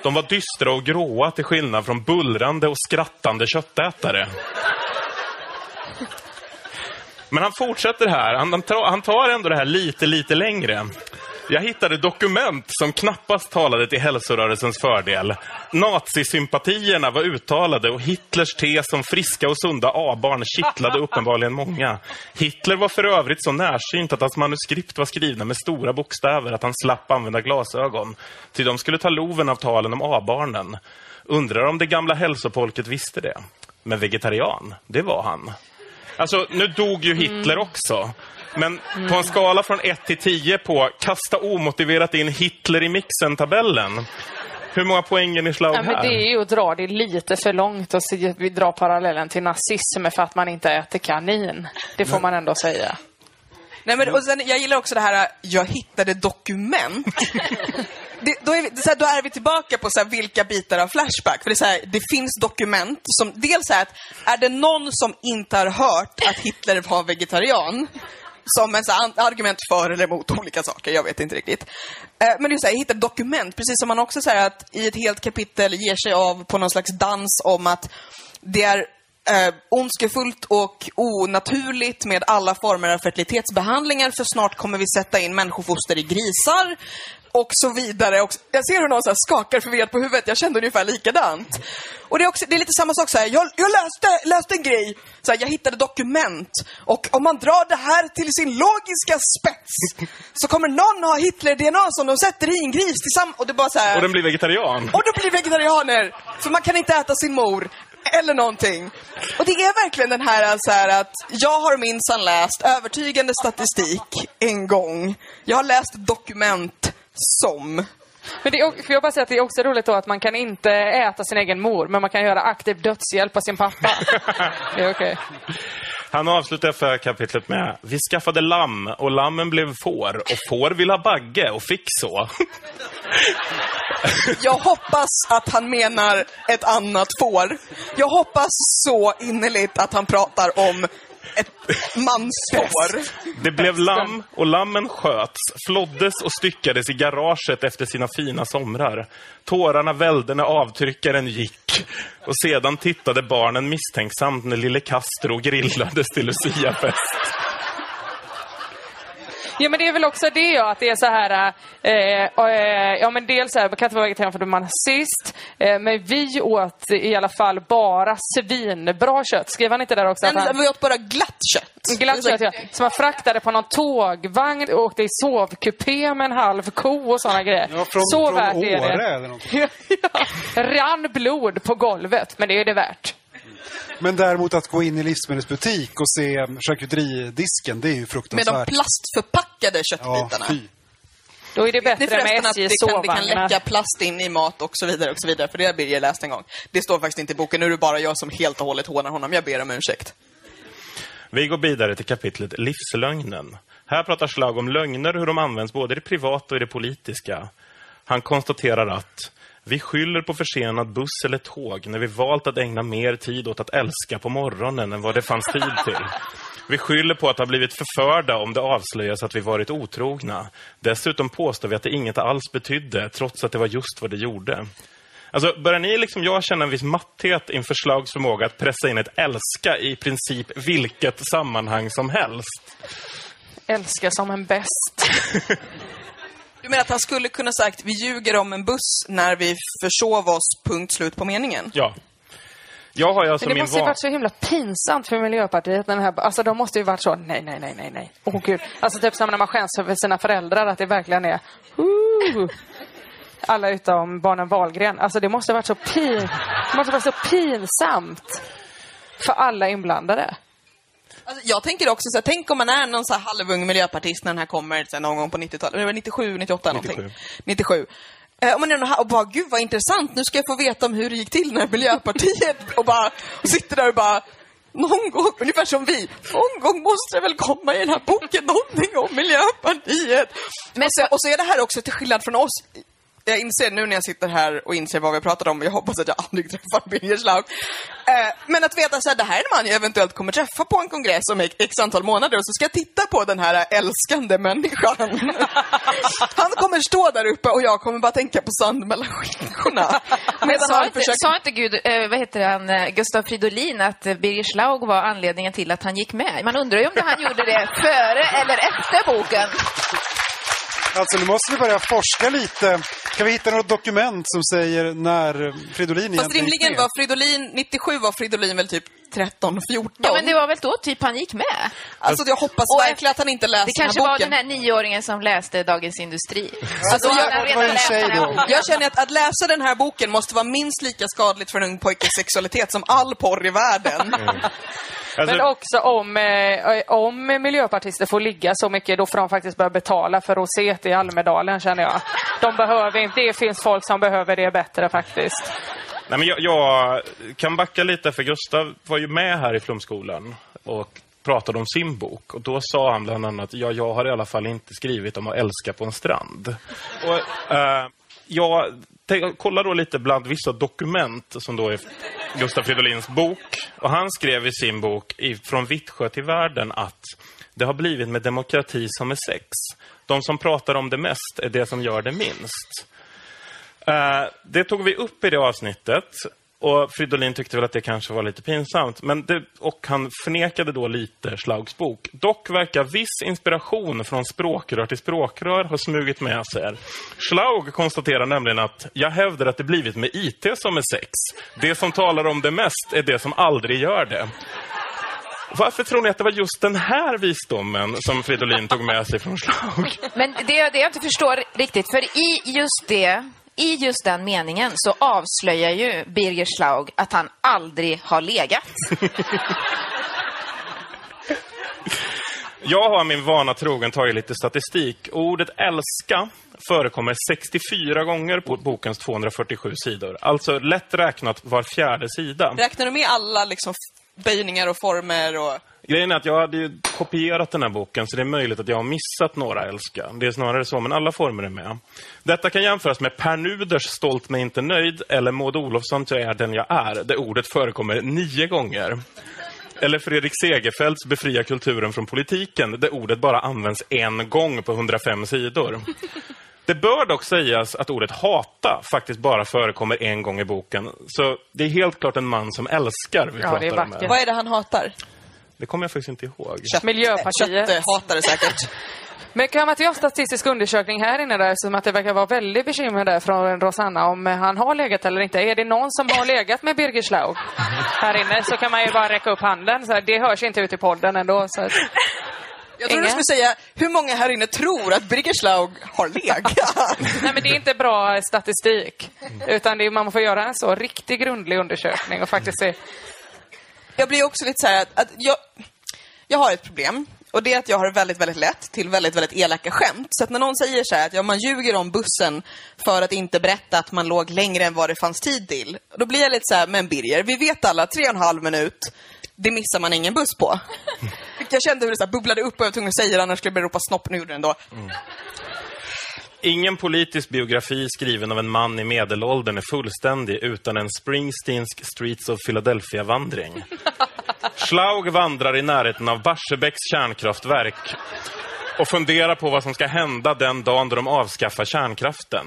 De var dystra och gråa till skillnad från bullrande och skrattande köttätare. Men han fortsätter här. Han, han, tar, tar ändå det här lite, lite längre. Jag hittade dokument som knappast talade till hälsorörelsens fördel. Nazisympatierna var uttalade och Hitlers tes om friska och sunda A-barn kittlade uppenbarligen många. Hitler var för övrigt så närsynt att hans manuskript var skrivna med stora bokstäver att han slapp använda glasögon. Till de skulle ta loven av talen om A-barnen. Undrar om det gamla hälsopolket visste det. Men vegetarian, det var han. Alltså, nu dog ju Hitler också. Men på en skala från 1 till 10 på kasta omotiverat in Hitler i mixen-tabellen. Hur många poäng är ni slag Ja, men här? det är ju att dra det lite för långt och se- vi drar parallellen till nazism för att man inte äter kanin. Det får man ändå säga. Nej, men, och sen, jag gillar också det här, jag hittade dokument. det, då, är vi, så här, då är vi tillbaka på så här, vilka bitar av Flashback. För det, är så här, det finns dokument som, dels här, att är det någon som inte har hört att Hitler var vegetarian, som en så här, argument för eller emot olika saker, jag vet inte riktigt. Eh, men det är så här, hitta dokument, precis som man också säger att i ett helt kapitel ger sig av på någon slags dans om att det är eh, ondskefullt och onaturligt med alla former av fertilitetsbehandlingar för snart kommer vi sätta in människofoster i grisar och så vidare. Och jag ser hur någon så här skakar förvirrat på huvudet. Jag kände ungefär likadant. Och det är, också, det är lite samma sak så här. Jag, jag läste, läste en grej. Så här, jag hittade dokument. Och om man drar det här till sin logiska spets så kommer någon ha Hitler-DNA som de sätter i en gris tillsammans. Och det bara så här. Och den blir vegetarian. Och då blir vegetarianer! För man kan inte äta sin mor. Eller någonting. Och det är verkligen den här, så här att jag har minsann läst övertygande statistik en gång. Jag har läst dokument som. Men det är, jag bara säga att det är också roligt då att man kan inte äta sin egen mor, men man kan göra aktiv dödshjälp av sin pappa. Det är okej. Han avslutar för kapitlet med Vi skaffade lamm och lammen blev får och får vill ha bagge och fick så. Jag hoppas att han menar ett annat får. Jag hoppas så innerligt att han pratar om ett mansår. Det blev lamm och lammen sköts, floddes och styckades i garaget efter sina fina somrar. Tårarna vällde när avtryckaren gick. Och sedan tittade barnen misstänksamt när lille Castro grillades till Luciafest. Ja men det är väl också det ja, att det är så här, eh, eh, ja men dels så här, man kan inte vara vegetarian för att man är nazist, eh, men vi åt i alla fall bara svinbra kött. Skrev han inte där också? Men att han... vi åt bara glatt kött. Glatt kött, ja. Som man fraktade på någon tågvagn och åkte i sovkupé med en halv ko och såna grejer. Ja, från, så från värt är Åre det. eller något. ja. Rann blod på golvet, men det är det värt. Men däremot att gå in i livsmedelsbutik och se charkuteridisken, det är ju Med fruktansvärt. de plastförpackade ja, köttbitarna. fy. Då är det bättre med förresten att SJs det kan, det kan läcka plast in i mat och så vidare och så vidare? För det har Birger läst en gång. Det står faktiskt inte i boken. Nu är det bara jag som helt och hållet hånar honom. Jag ber om ursäkt. Vi går vidare till kapitlet Livslögnen. Här pratar Slag om lögner, hur de används både i det privata och i det politiska. Han konstaterar att vi skyller på försenad buss eller tåg när vi valt att ägna mer tid åt att älska på morgonen än vad det fanns tid till. Vi skyller på att ha blivit förförda om det avslöjas att vi varit otrogna. Dessutom påstår vi att det inget alls betydde, trots att det var just vad det gjorde. Alltså, börjar ni liksom jag känna en viss matthet inför Slags förmåga att pressa in ett älska i princip vilket sammanhang som helst? Älskar som en bäst. Du menar att han skulle kunna sagt vi ljuger om en buss när vi försov oss, punkt slut på meningen? Ja. Jag har alltså Men det min måste ju varit så himla pinsamt för Miljöpartiet. Den här, alltså de måste ju varit så, nej, nej, nej, nej, nej. Åh gud. Alltså typ som när man skäms över sina föräldrar, att det verkligen är, uh, alla utom barnen Wahlgren. Alltså det måste ha varit så pin, det måste vara så pinsamt för alla inblandade. Alltså, jag tänker också så här, tänk om man är någon så här halvung miljöpartist när den här kommer så här, någon gång på 90-talet, det var 97, 98 97. någonting. 97. Eh, om man är och bara, gud vad intressant, nu ska jag få veta om hur det gick till när Miljöpartiet och bara och sitter där och bara någon gång, ungefär som vi, någon gång måste det väl komma i den här boken någonting om Miljöpartiet. Men och, så, och så är det här också till skillnad från oss. Jag inser nu när jag sitter här och inser vad vi pratat om, jag hoppas att jag aldrig träffar Birger Schlaug. Eh, men att veta så här, det här är en man jag eventuellt kommer träffa på en kongress om x antal månader och så ska jag titta på den här älskande människan. Han kommer stå där uppe och jag kommer bara tänka på sand mellan skinkorna. Medan sa inte, försöker... sa inte Gud, eh, vad heter han, eh, Gustav Fridolin att Birger Schlaug var anledningen till att han gick med? Man undrar ju om det han gjorde det före eller efter boken. Alltså nu måste vi börja forska lite. Kan vi hitta något dokument som säger när Fridolin Fast rimligen var Fridolin, 97 var Fridolin väl typ 13, 14. Ja, men det var väl då typ han gick med? Alltså jag hoppas Och verkligen att han inte läste Det den kanske här var boken. den här nioåringen som läste Dagens Industri. Alltså, jag- det var boken. Jag känner att att läsa den här boken måste vara minst lika skadligt för en ung pojkes sexualitet som all porr i världen. Alltså, Men också om, eh, om miljöpartister får ligga så mycket, då får de faktiskt börja betala för roset i Almedalen, känner jag. De behöver inte, det finns folk som behöver det bättre faktiskt. Nej, men jag, jag kan backa lite, för Gustav var ju med här i Flumskolan och pratade om sin bok. Och Då sa han bland annat, ja, jag har i alla fall inte skrivit om att älska på en strand. Och, eh, jag tänk- då lite bland vissa dokument som då är Gustav Fridolins bok. Och Han skrev i sin bok i, Från Vittsjö till världen att det har blivit med demokrati som med sex. De som pratar om det mest är det som gör det minst. Eh, det tog vi upp i det avsnittet. Och Fridolin tyckte väl att det kanske var lite pinsamt. Men det, och han förnekade då lite Schlaugs bok. Dock verkar viss inspiration från språkrör till språkrör ha smugit med sig. här. Schlaug konstaterar nämligen att jag hävdar att det blivit med IT som är sex. Det som talar om det mest är det som aldrig gör det. Varför tror ni att det var just den här visdomen som Fridolin tog med sig från Schlaug? Men det, det jag inte förstår riktigt, för i just det, i just den meningen så avslöjar ju Birger Schlaug att han aldrig har legat. Jag har min vana trogen tagit lite statistik. Ordet älska förekommer 64 gånger på bokens 247 sidor. Alltså lätt räknat var fjärde sida. Räknar du med alla liksom böjningar och former och... Grejen är att jag hade ju kopierat den här boken, så det är möjligt att jag har missat några älska. Det är snarare så, men alla former är med. Detta kan jämföras med Per Nuders Stolt men inte nöjd, eller Maud Olofssons Jag är den jag är, där ordet förekommer nio gånger. Eller Fredrik Segerfeldts Befria kulturen från politiken, där ordet bara används en gång på 105 sidor. Det bör dock sägas att ordet hata faktiskt bara förekommer en gång i boken. Så det är helt klart en man som älskar vi Ja, pratar om. här. Vad är det han hatar? Det kommer jag faktiskt inte ihåg. Miljöpartiet. Kötthatare säkert. Men kan man inte göra en statistisk undersökning här inne där, som att det verkar vara väldigt bekymmer där från Rosanna om han har legat eller inte. Är det någon som har legat med Birger Schlaug här inne så kan man ju bara räcka upp handen. Så här, det hörs inte ut i podden ändå. Så att, Jag tror Inga? du skulle säga, hur många här inne tror att Birger Schlaug har legat? nej men det är inte bra statistik. Utan det är, man får göra en så riktigt grundlig undersökning och faktiskt se. Jag blir också lite så här att, att jag, jag har ett problem. Och det är att jag har väldigt, väldigt lätt till väldigt, väldigt elaka skämt. Så att när någon säger så här att ja, man ljuger om bussen för att inte berätta att man låg längre än vad det fanns tid till. Då blir jag lite så här, men Birger, vi vet alla, tre och en halv minut, det missar man ingen buss på. Jag kände hur det så bubblade upp och jag var tvungen att säga det, annars skulle jag börja ropa snopp. Nu gjorde det ändå. Ingen politisk biografi skriven av en man i medelåldern är fullständig utan en Springsteensk Streets of Philadelphia-vandring. Schlaug vandrar i närheten av Barsebäcks kärnkraftverk och funderar på vad som ska hända den dagen då de avskaffar kärnkraften.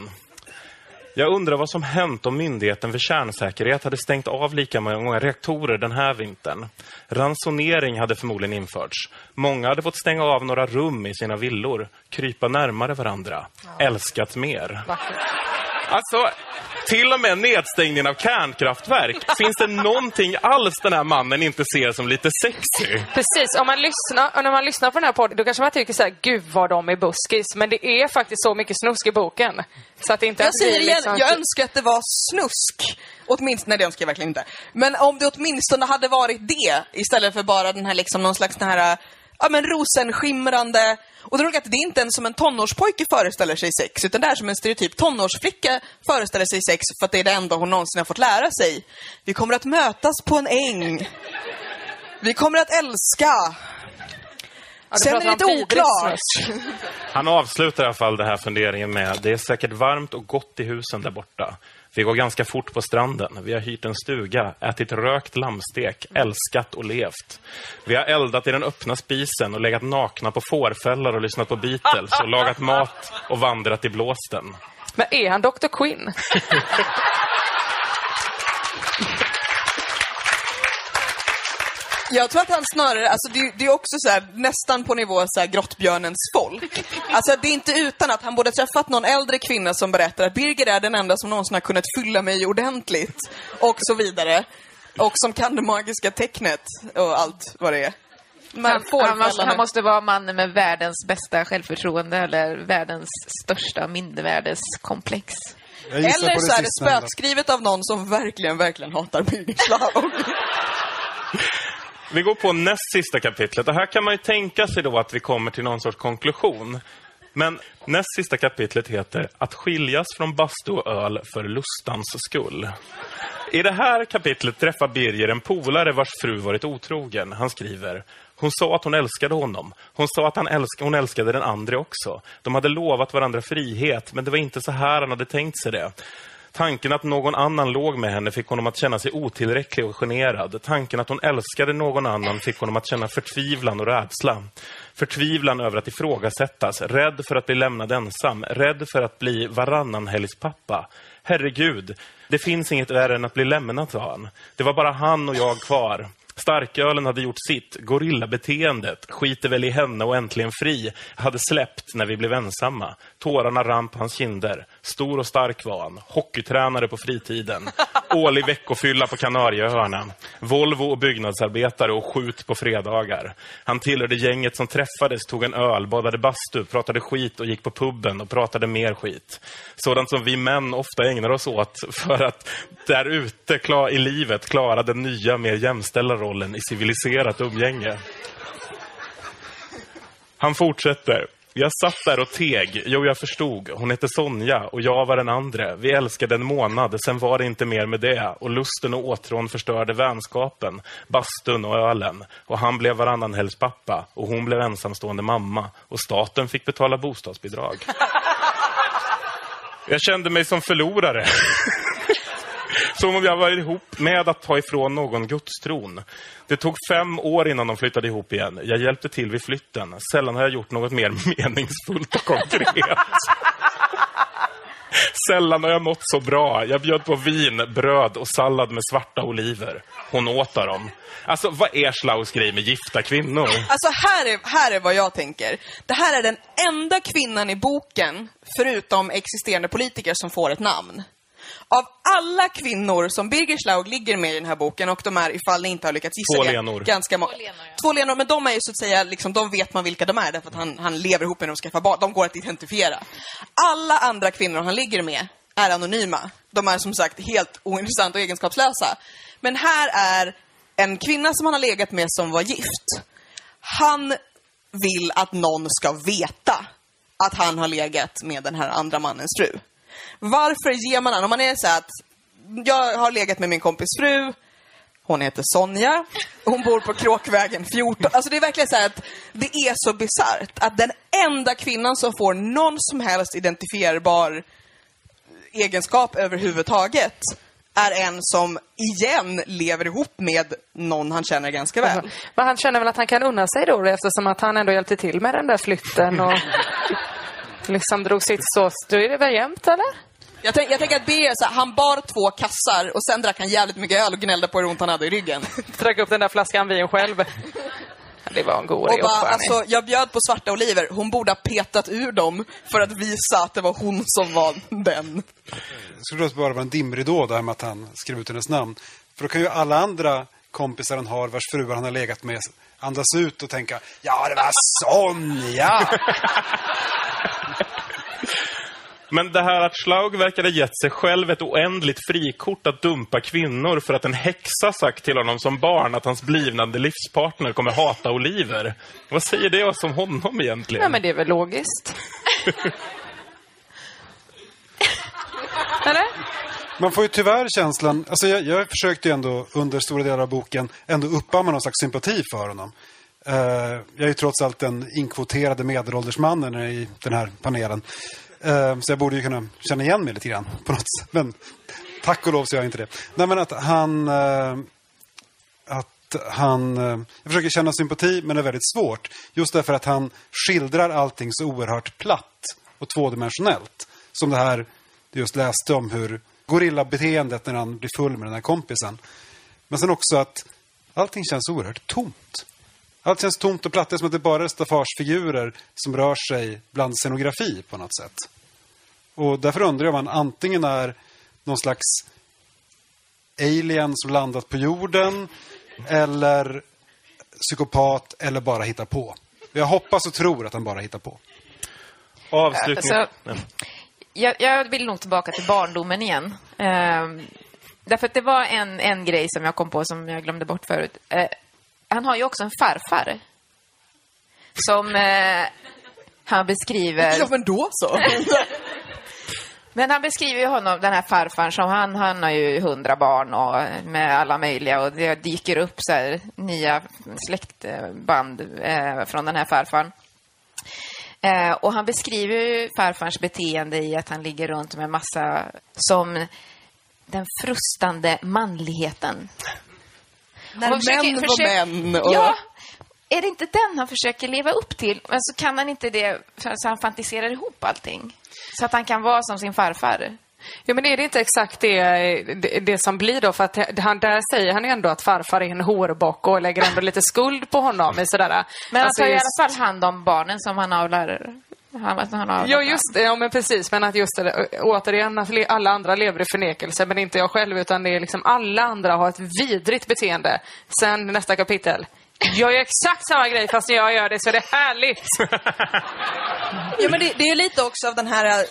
Jag undrar vad som hänt om Myndigheten för kärnsäkerhet hade stängt av lika många reaktorer den här vintern. Ransonering hade förmodligen införts. Många hade fått stänga av några rum i sina villor, krypa närmare varandra, älskat mer. Alltså, till och med nedstängningen av kärnkraftverk. Finns det någonting alls den här mannen inte ser som lite sexy? Precis, om man lyssnar, och när man lyssnar på den här podden då kanske man tycker så här, gud vad de är buskis. Men det är faktiskt så mycket snusk i boken. Så att det inte Jag säger igen, liksom- jag önskar att det var snusk. Åtminstone, nej det önskar jag verkligen inte. Men om det åtminstone hade varit det, istället för bara den här liksom någon slags den här, ja men rosenskimrande. Och det är att det är inte ens som en tonårspojke föreställer sig sex, utan det är som en stereotyp tonårsflicka föreställer sig sex för att det är det enda hon någonsin har fått lära sig. Vi kommer att mötas på en äng. Vi kommer att älska. Ja, Sen är det lite oklart. Han avslutar i alla fall den här funderingen med Det är säkert varmt och gott i husen där borta. Vi går ganska fort på stranden. Vi har hyrt en stuga, ätit rökt lammstek, älskat och levt. Vi har eldat i den öppna spisen och legat nakna på fårfällar och lyssnat på Beatles och lagat mat och vandrat i blåsten. Men är han Dr. Quinn? Jag tror att han snarare, alltså det, det är också så här, nästan på nivå så här, grottbjörnens folk. Alltså det är inte utan att han borde träffat någon äldre kvinna som berättar att Birger är den enda som någonsin har kunnat fylla mig ordentligt. Och så vidare. Och som kan det magiska tecknet och allt vad det är. Han, han, måste, han måste vara mannen med världens bästa självförtroende eller världens största mindervärdeskomplex. Eller så är det spökskrivet av någon som verkligen, verkligen hatar Birger. Vi går på näst sista kapitlet. Och här kan man ju tänka sig då att vi kommer till någon sorts konklusion. Men näst sista kapitlet heter Att skiljas från bastu och öl för lustans skull. I det här kapitlet träffar Birger en polare vars fru varit otrogen. Han skriver Hon sa att hon älskade honom. Hon sa att han älsk hon älskade den andra också. De hade lovat varandra frihet, men det var inte så här han hade tänkt sig det. Tanken att någon annan låg med henne fick honom att känna sig otillräcklig och generad. Tanken att hon älskade någon annan fick honom att känna förtvivlan och rädsla. Förtvivlan över att ifrågasättas, rädd för att bli lämnad ensam, rädd för att bli varannanhelgspappa. Herregud, det finns inget värre än att bli lämnad, sa han. Det var bara han och jag kvar. Starkölen hade gjort sitt. Gorillabeteendet, skiter väl i henne och äntligen fri, hade släppt när vi blev ensamma. Tårarna rann på hans kinder. Stor och stark var han. Hockeytränare på fritiden. Årlig veckofylla på Kanarieöarna. Volvo och byggnadsarbetare och skjut på fredagar. Han tillhörde gänget som träffades, tog en öl, badade bastu, pratade skit och gick på puben och pratade mer skit. Sådant som vi män ofta ägnar oss åt för att där ute i livet klara den nya, mer jämställda rollen i civiliserat umgänge. Han fortsätter. Jag satt där och teg. Jo, jag förstod. Hon hette Sonja och jag var den andra. Vi älskade en månad, sen var det inte mer med det. Och lusten och åtrån förstörde vänskapen, bastun och ölen. Och han blev varannanhelgspappa och hon blev ensamstående mamma. Och staten fick betala bostadsbidrag. Jag kände mig som förlorare. Som om jag var ihop med att ta ifrån någon gudstron. Det tog fem år innan de flyttade ihop igen. Jag hjälpte till vid flytten. Sällan har jag gjort något mer meningsfullt och konkret. Sällan har jag mått så bra. Jag bjöd på vin, bröd och sallad med svarta oliver. Hon åt av dem. Alltså, vad är Schlaus grej med gifta kvinnor? Alltså här är, här är vad jag tänker. Det här är den enda kvinnan i boken, förutom existerande politiker, som får ett namn. Av alla kvinnor som Birger Schlaug ligger med i den här boken, och de är, ifall ni inte har lyckats gissa Två det, Lenor. ganska många. Två Lenor, men de är ju så att säga, liksom, de vet man vilka de är, därför att han, han lever ihop med dem och skaffar barn. De går att identifiera. Alla andra kvinnor han ligger med är anonyma. De är som sagt helt ointressanta och egenskapslösa. Men här är en kvinna som han har legat med som var gift. Han vill att någon ska veta att han har legat med den här andra mannens fru. Varför ger man den? om man är så här att jag har legat med min kompis fru, hon heter Sonja, hon bor på Kråkvägen 14. Alltså det är verkligen så här att det är så bisarrt att den enda kvinnan som får någon som helst identifierbar egenskap överhuvudtaget är en som igen lever ihop med någon han känner ganska väl. Men han känner väl att han kan unna sig då eftersom att han ändå hjälpte till med den där flytten och liksom drog sitt så. Då är det väl jämnt eller? Jag, tänk, jag tänker att Birger, så här, han bar två kassar och sen drack han jävligt mycket öl och gnällde på hur ont han hade i ryggen. Drack upp den där flaskan vin själv. Det var en god Och idé bara, alltså, jag bjöd på svarta oliver. Hon borde ha petat ur dem för att visa att det var hon som var den. Det skulle då bara vara en dimridå där med att han skrev ut hennes namn. För då kan ju alla andra kompisar han har vars fruar han har legat med andas ut och tänka Ja, det var Sonja! Men det här att Schlaug verkade gett sig själv ett oändligt frikort att dumpa kvinnor för att en häxa sagt till honom som barn att hans blivande livspartner kommer hata oliver. Vad säger det oss om honom egentligen? Ja, men det är väl logiskt. Eller? Man får ju tyvärr känslan, alltså jag, jag försökte ju ändå under stora delar av boken ändå uppamma någon slags sympati för honom. Eh, jag är ju trots allt den inkvoterade medelålders mannen i den här panelen. Eh, så jag borde ju kunna känna igen mig lite grann på något sätt. Men tack och lov så gör jag inte det. Nej men att han... Eh, att han... Eh, jag försöker känna sympati men det är väldigt svårt. Just därför att han skildrar allting så oerhört platt och tvådimensionellt. Som det här du just läste om hur gorillabeteendet när han blir full med den här kompisen. Men sen också att allting känns oerhört tomt. Allt känns tomt och platt. Det är som att det bara är staffagefigurer som rör sig bland scenografi på något sätt. Och därför undrar jag om han antingen är någon slags alien som landat på jorden eller psykopat eller bara hittar på. Jag hoppas och tror att han bara hittar på. Avslutning. Alltså- Ja. Jag, jag vill nog tillbaka till barndomen igen. Ehm, därför att det var en, en grej som jag kom på som jag glömde bort förut. Eh, han har ju också en farfar. Som eh, han beskriver... Ja, men då så. Men han beskriver ju honom, den här farfaren, som han, han har ju hundra barn och med alla möjliga och det dyker upp så här nya släktband eh, från den här farfaren. Eh, och han beskriver ju farfarns beteende i att han ligger runt med massa som den frustande manligheten. När Och försöker- män var försöker- män. Och... Ja, är det inte den han försöker leva upp till? Men så kan han inte det, så han fantiserar ihop allting. Så att han kan vara som sin farfar. Ja, men är det inte exakt det, det, det som blir då? För att han, där säger han ju ändå att farfar är en hårbock och lägger ändå lite skuld på honom. i Sådär. Men Alltså, han tar i alla fall hand om barnen som han avlar. Han, han avlar Ja, just det. Ja, men precis. Men att just det, ö- återigen, att alla andra lever i förnekelse, men inte jag själv, utan det är liksom alla andra har ett vidrigt beteende. Sen nästa kapitel. Jag gör exakt samma grej fast när jag gör det så är det härligt. Ja, men det, det är lite också av den här... eh,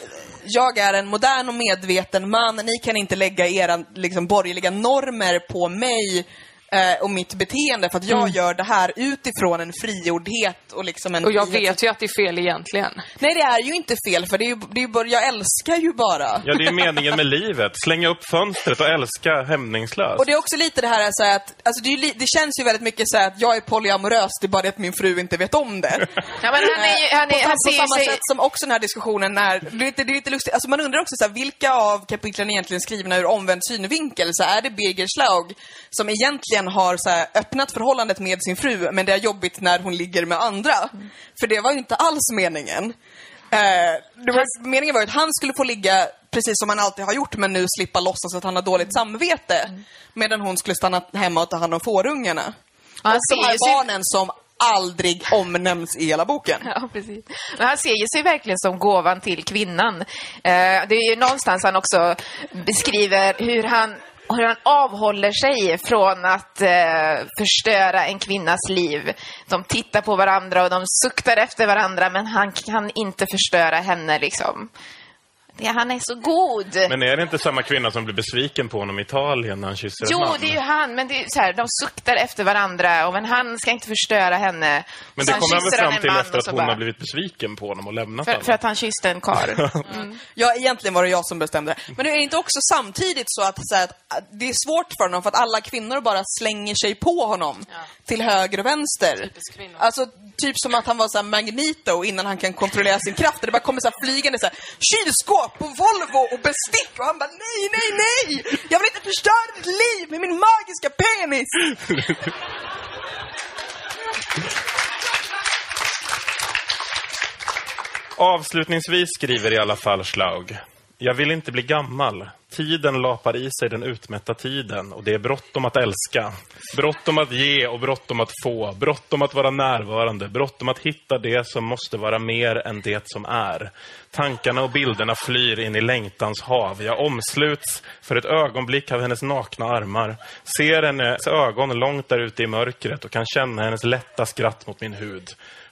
Jag är en modern och medveten man. Ni kan inte lägga era liksom, borgerliga normer på mig. Eh, och mitt beteende för att jag gör det här utifrån en frigjordhet och liksom en Mm. Och jag frihet. vet ju att det är fel egentligen. Nej, det är ju inte fel för det är ju, det är ju bara, jag älskar ju bara. Ja, det är meningen med livet. Slänga upp fönstret och älska hämningslöst. Och det är också lite det här så här att, alltså det, ju, li- det känns ju väldigt mycket så här att jag är polyamorös, det är bara det att min fru inte vet om det. Ja, men han är ju, han på, är, sam- han på samma sig... sätt som också den här diskussionen när, det är lite, det är lite lustigt, alltså man undrar också så här, vilka av kapitlen är egentligen skrivna ur omvänd synvinkel? Så är det Birger Schlaug som egentligen har så här, öppnat förhållandet med sin fru, men det är jobbigt när hon ligger med andra? För det var ju inte alls meningen. Eh, var, meningen var att han skulle få ligga precis som han alltid har gjort, men nu slippa låtsas att han har dåligt samvete. Medan hon skulle stanna hemma och ta hand om fårungarna. Han och de här barnen som aldrig omnämns i hela boken. Ja, precis. Men han ser ju sig verkligen som gåvan till kvinnan. Eh, det är ju någonstans han också beskriver hur han, hur han avhåller sig från att eh, förstöra en kvinnas liv. De tittar på varandra och de suktar efter varandra, men han kan inte förstöra henne liksom. Det, han är så god. Men är det inte samma kvinna som blir besviken på honom i Italien när han kysser en Jo, man? det är ju han, men det är så här, de suktar efter varandra och men han ska inte förstöra henne. Men Så det kommer han väl fram till efter att hon bara- har blivit besviken på honom och lämnat För, honom. för att han kysste en karl. Ja, egentligen var det jag som bestämde. Men det är inte också samtidigt så att, så här, att det är svårt för honom för att alla kvinnor bara slänger sig på honom till höger och vänster. Alltså, typ som att han var så här Magneto innan han kan kontrollera sin kraft. Det bara kommer så här flygande så här, kylskåp på Volvo och bestick och han bara nej, nej, nej! Jag vill inte förstöra ditt liv med min magiska penis! Avslutningsvis skriver i alla fall Schlaug. Jag vill inte bli gammal. Tiden lapar i sig den utmätta tiden och det är bråttom att älska. Bråttom att ge och bråttom att få. Bråttom att vara närvarande. Bråttom att hitta det som måste vara mer än det som är. Tankarna och bilderna flyr in i längtans hav. Jag omsluts för ett ögonblick av hennes nakna armar. Ser hennes ögon långt där ute i mörkret och kan känna hennes lätta skratt mot min hud.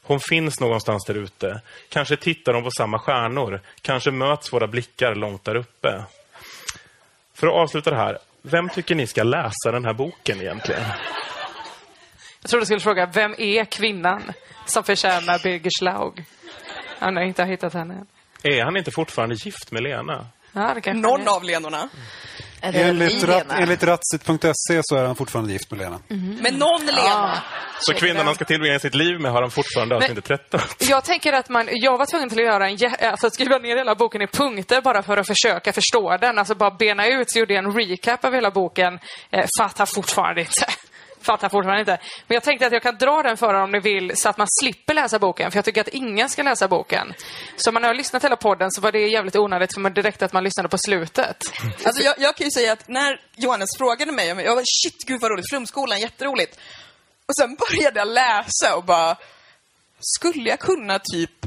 Hon finns någonstans där ute. Kanske tittar de på samma stjärnor. Kanske möts våra blickar långt där uppe. För att avsluta det här. Vem tycker ni ska läsa den här boken egentligen? Jag trodde du skulle fråga, vem är kvinnan som förtjänar Birger Schlaug? Han har inte hittat henne än. Är han inte fortfarande gift med Lena? Ja, Någon av Lenorna. Enligt, rat, enligt ratsit.se så är han fortfarande gift med Lena. Men någon Lena. Så kvinnan han ska tillbringa sitt liv med har han fortfarande alltså inte träffat? Jag tänker att man, jag var tvungen till att göra en, alltså att skriva ner hela boken i punkter bara för att försöka förstå den. Alltså bara bena ut, så gjorde jag en recap av hela boken. Eh, fattar fortfarande inte. Fattar fortfarande inte. Men jag tänkte att jag kan dra den för er om ni vill så att man slipper läsa boken. För jag tycker att ingen ska läsa boken. Så om man har lyssnat hela podden så var det jävligt onödigt för man direkt att man lyssnade på slutet. Alltså jag, jag kan ju säga att när Johannes frågade mig, jag var shit gud vad roligt, Flumskolan, jätteroligt. Och sen började jag läsa och bara, skulle jag kunna typ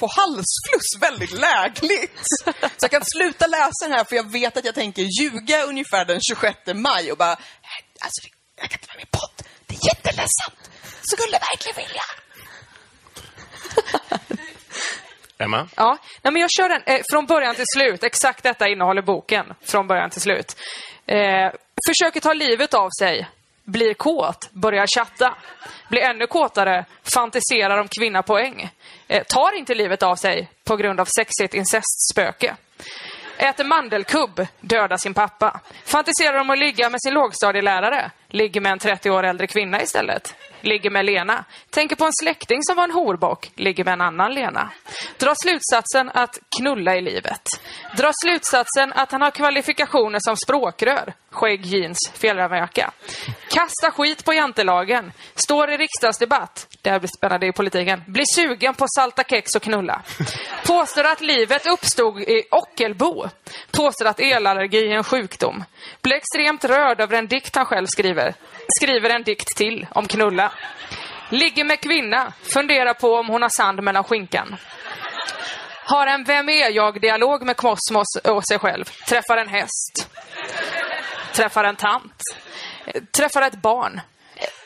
få halsfluss väldigt lägligt? Så jag kan sluta läsa den här för jag vet att jag tänker ljuga ungefär den 26 maj och bara, alltså jag kan inte vara med i podd, det är jätteledsamt. Skulle verkligen vilja. Emma? Ja, nej, men jag kör den eh, från början till slut. Exakt detta innehåller boken. Från början till slut. Eh, försöker ta livet av sig. Blir kåt. Börjar chatta. Blir ännu kåtare. Fantiserar om kvinna poäng. Eh, tar inte livet av sig på grund av sexigt incestspöke. Äter mandelkubb, dödar sin pappa. Fantiserar om att ligga med sin lågstadielärare. Ligger med en 30 år äldre kvinna istället. Ligger med Lena. Tänker på en släkting som var en horbock. Ligger med en annan Lena. Drar slutsatsen att knulla i livet. Drar slutsatsen att han har kvalifikationer som språkrör. Skägg, jeans, fjällrävenjacka. Kastar skit på jantelagen. Står i riksdagsdebatt. Det här blir spännande i politiken. Blir sugen på salta kex och knulla. Påstår att livet uppstod i Ockelbo. Påstår att elallergi är en sjukdom. Blir extremt rörd över en dikt han själv skriver. Skriver en dikt till om knulla. Ligger med kvinna. Funderar på om hon har sand mellan skinkan. Har en Vem är jag-dialog med Kosmos och sig själv. Träffar en häst. Träffar en tant. Träffar ett barn.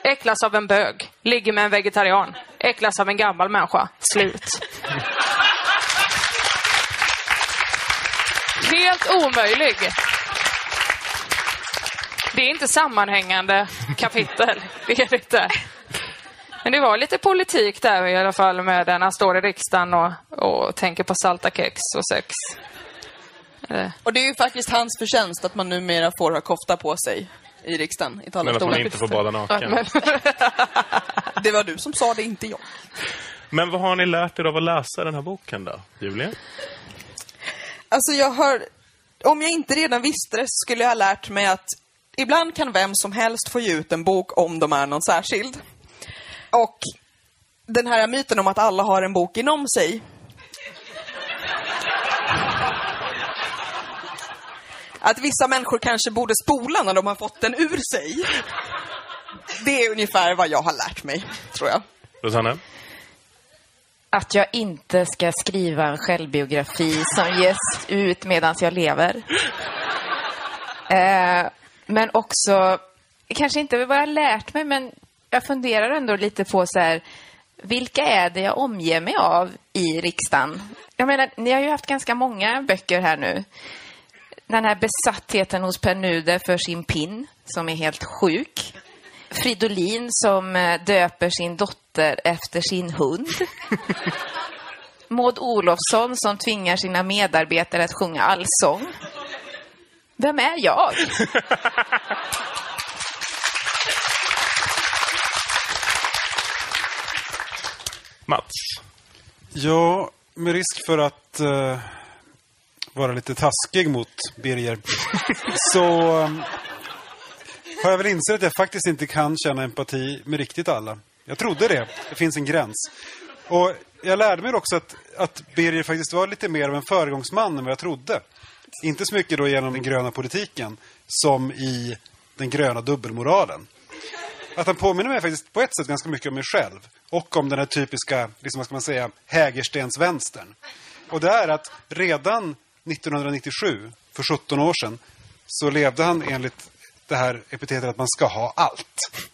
Äcklas av en bög. Ligger med en vegetarian. Äcklas av en gammal människa. Slut. Helt omöjlig. Det är inte sammanhängande kapitel. Det är det inte. Men det var lite politik där i alla fall med när han står i riksdagen och, och tänker på salta kex och sex. Eh, Och det är ju faktiskt hans förtjänst att man numera får ha kofta på sig i riksdagen, i Men att man inte får bada naken. Det var du som sa det, inte jag. Men vad har ni lärt er av att läsa den här boken då, Julia? Alltså jag har... Om jag inte redan visste det så skulle jag ha lärt mig att ibland kan vem som helst få ge ut en bok om de är någon särskild. Och den här myten om att alla har en bok inom sig. Att vissa människor kanske borde spola när de har fått den ur sig. Det är ungefär vad jag har lärt mig, tror jag. Rosanna? Att jag inte ska skriva en självbiografi som ges ut medan jag lever. Eh, men också, kanske inte vad jag har lärt mig, men jag funderar ändå lite på så här, vilka är det jag omger mig av i riksdagen? Jag menar, ni har ju haft ganska många böcker här nu. Den här besattheten hos Per Nuder för sin pin, som är helt sjuk. Fridolin som eh, döper sin dotter efter sin hund. Maud Olofsson som tvingar sina medarbetare att sjunga allsång. Vem är jag? Mats? Ja, med risk för att eh, vara lite taskig mot Birger så eh, har jag väl insett att jag faktiskt inte kan känna empati med riktigt alla. Jag trodde det. Det finns en gräns. Och jag lärde mig också att, att Birger faktiskt var lite mer av en föregångsman än vad jag trodde. Inte så mycket då genom den gröna politiken som i den gröna dubbelmoralen. Att han påminner mig faktiskt på ett sätt ganska mycket om mig själv. Och om den här typiska, liksom, vad ska man säga, Hägerstensvänstern. Och det är att redan 1997, för 17 år sedan, så levde han enligt det här epitetet att man ska ha allt.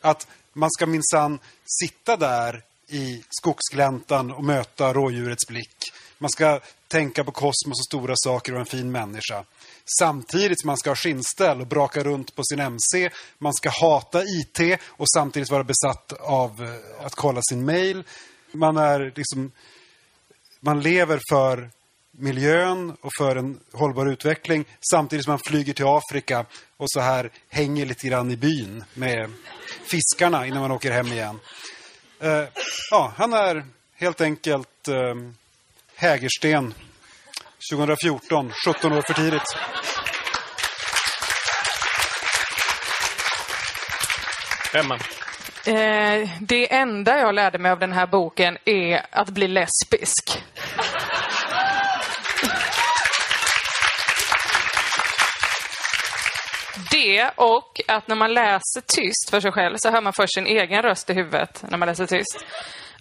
Att man ska minsann sitta där i skogsgläntan och möta rådjurets blick. Man ska tänka på kosmos och stora saker och vara en fin människa. Samtidigt som man ska ha skinnställ och braka runt på sin MC. Man ska hata IT och samtidigt vara besatt av eh, att kolla sin mail. Man är liksom... Man lever för miljön och för en hållbar utveckling samtidigt som man flyger till Afrika och så här hänger lite grann i byn med fiskarna innan man åker hem igen. Uh, ja, han är helt enkelt uh, Hägersten 2014, 17 år för tidigt. Emma? eh, det enda jag lärde mig av den här boken är att bli lesbisk. Det och att när man läser tyst för sig själv så hör man först sin egen röst i huvudet när man läser tyst.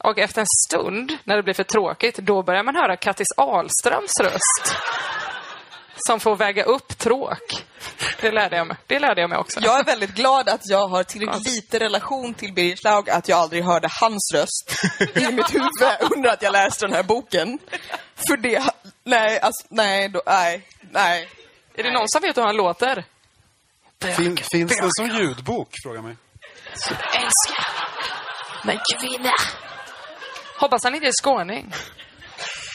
Och efter en stund, när det blir för tråkigt, då börjar man höra Kattis Ahlströms röst. Som får väga upp tråk. Det lärde jag mig, det lärde jag mig också. Jag är väldigt glad att jag har tillräckligt lite relation till Birger Schlaug att jag aldrig hörde hans röst i mitt huvud under att jag läste den här boken. För det, nej, alltså, nej, då, nej, nej. Är det någon som vet hur han låter? Fin, finns det som ljudbok, frågar mig. Älskar men kvinna. Hoppas han inte är skåning.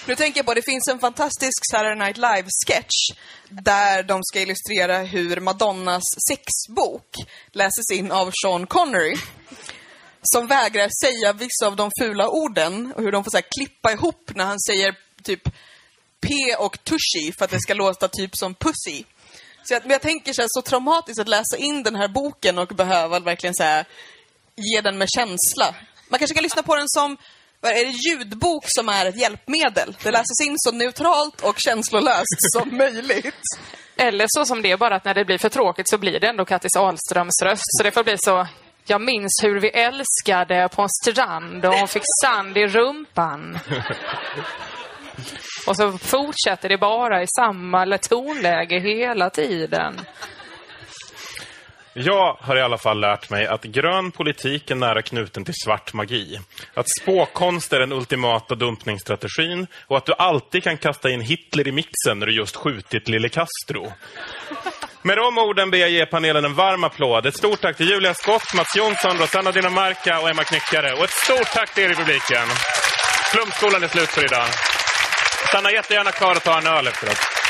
Nu tänker jag på, det finns en fantastisk Saturday Night Live-sketch där de ska illustrera hur Madonnas sexbok läses in av Sean Connery. Som vägrar säga vissa av de fula orden och hur de får så här klippa ihop när han säger typ P och tushy för att det ska låta typ som pussy. Så jag, men jag tänker så här, så traumatiskt att läsa in den här boken och behöva verkligen så här, ge den med känsla. Man kanske kan lyssna på den som är det ljudbok som är ett hjälpmedel? Det läses in så neutralt och känslolöst som möjligt. Eller så som det är, bara att när det blir för tråkigt så blir det ändå Kattis Ahlströms röst. Så det får bli så, jag minns hur vi älskade på en strand och hon fick sand i rumpan. Och så fortsätter det bara i samma tonläge hela tiden. Jag har i alla fall lärt mig att grön politik är nära knuten till svart magi. Att spåkonst är den ultimata dumpningsstrategin och att du alltid kan kasta in Hitler i mixen när du just skjutit lille Castro. Med de orden ber jag ge panelen en varm applåd. Ett stort tack till Julia Skott, Mats Jonsson, Rosanna Dinamarca och Emma Knyckare. Och ett stort tack till er i publiken. Flumskolan är slut för idag. Stanna jättegärna kvar och ta en öl efteråt.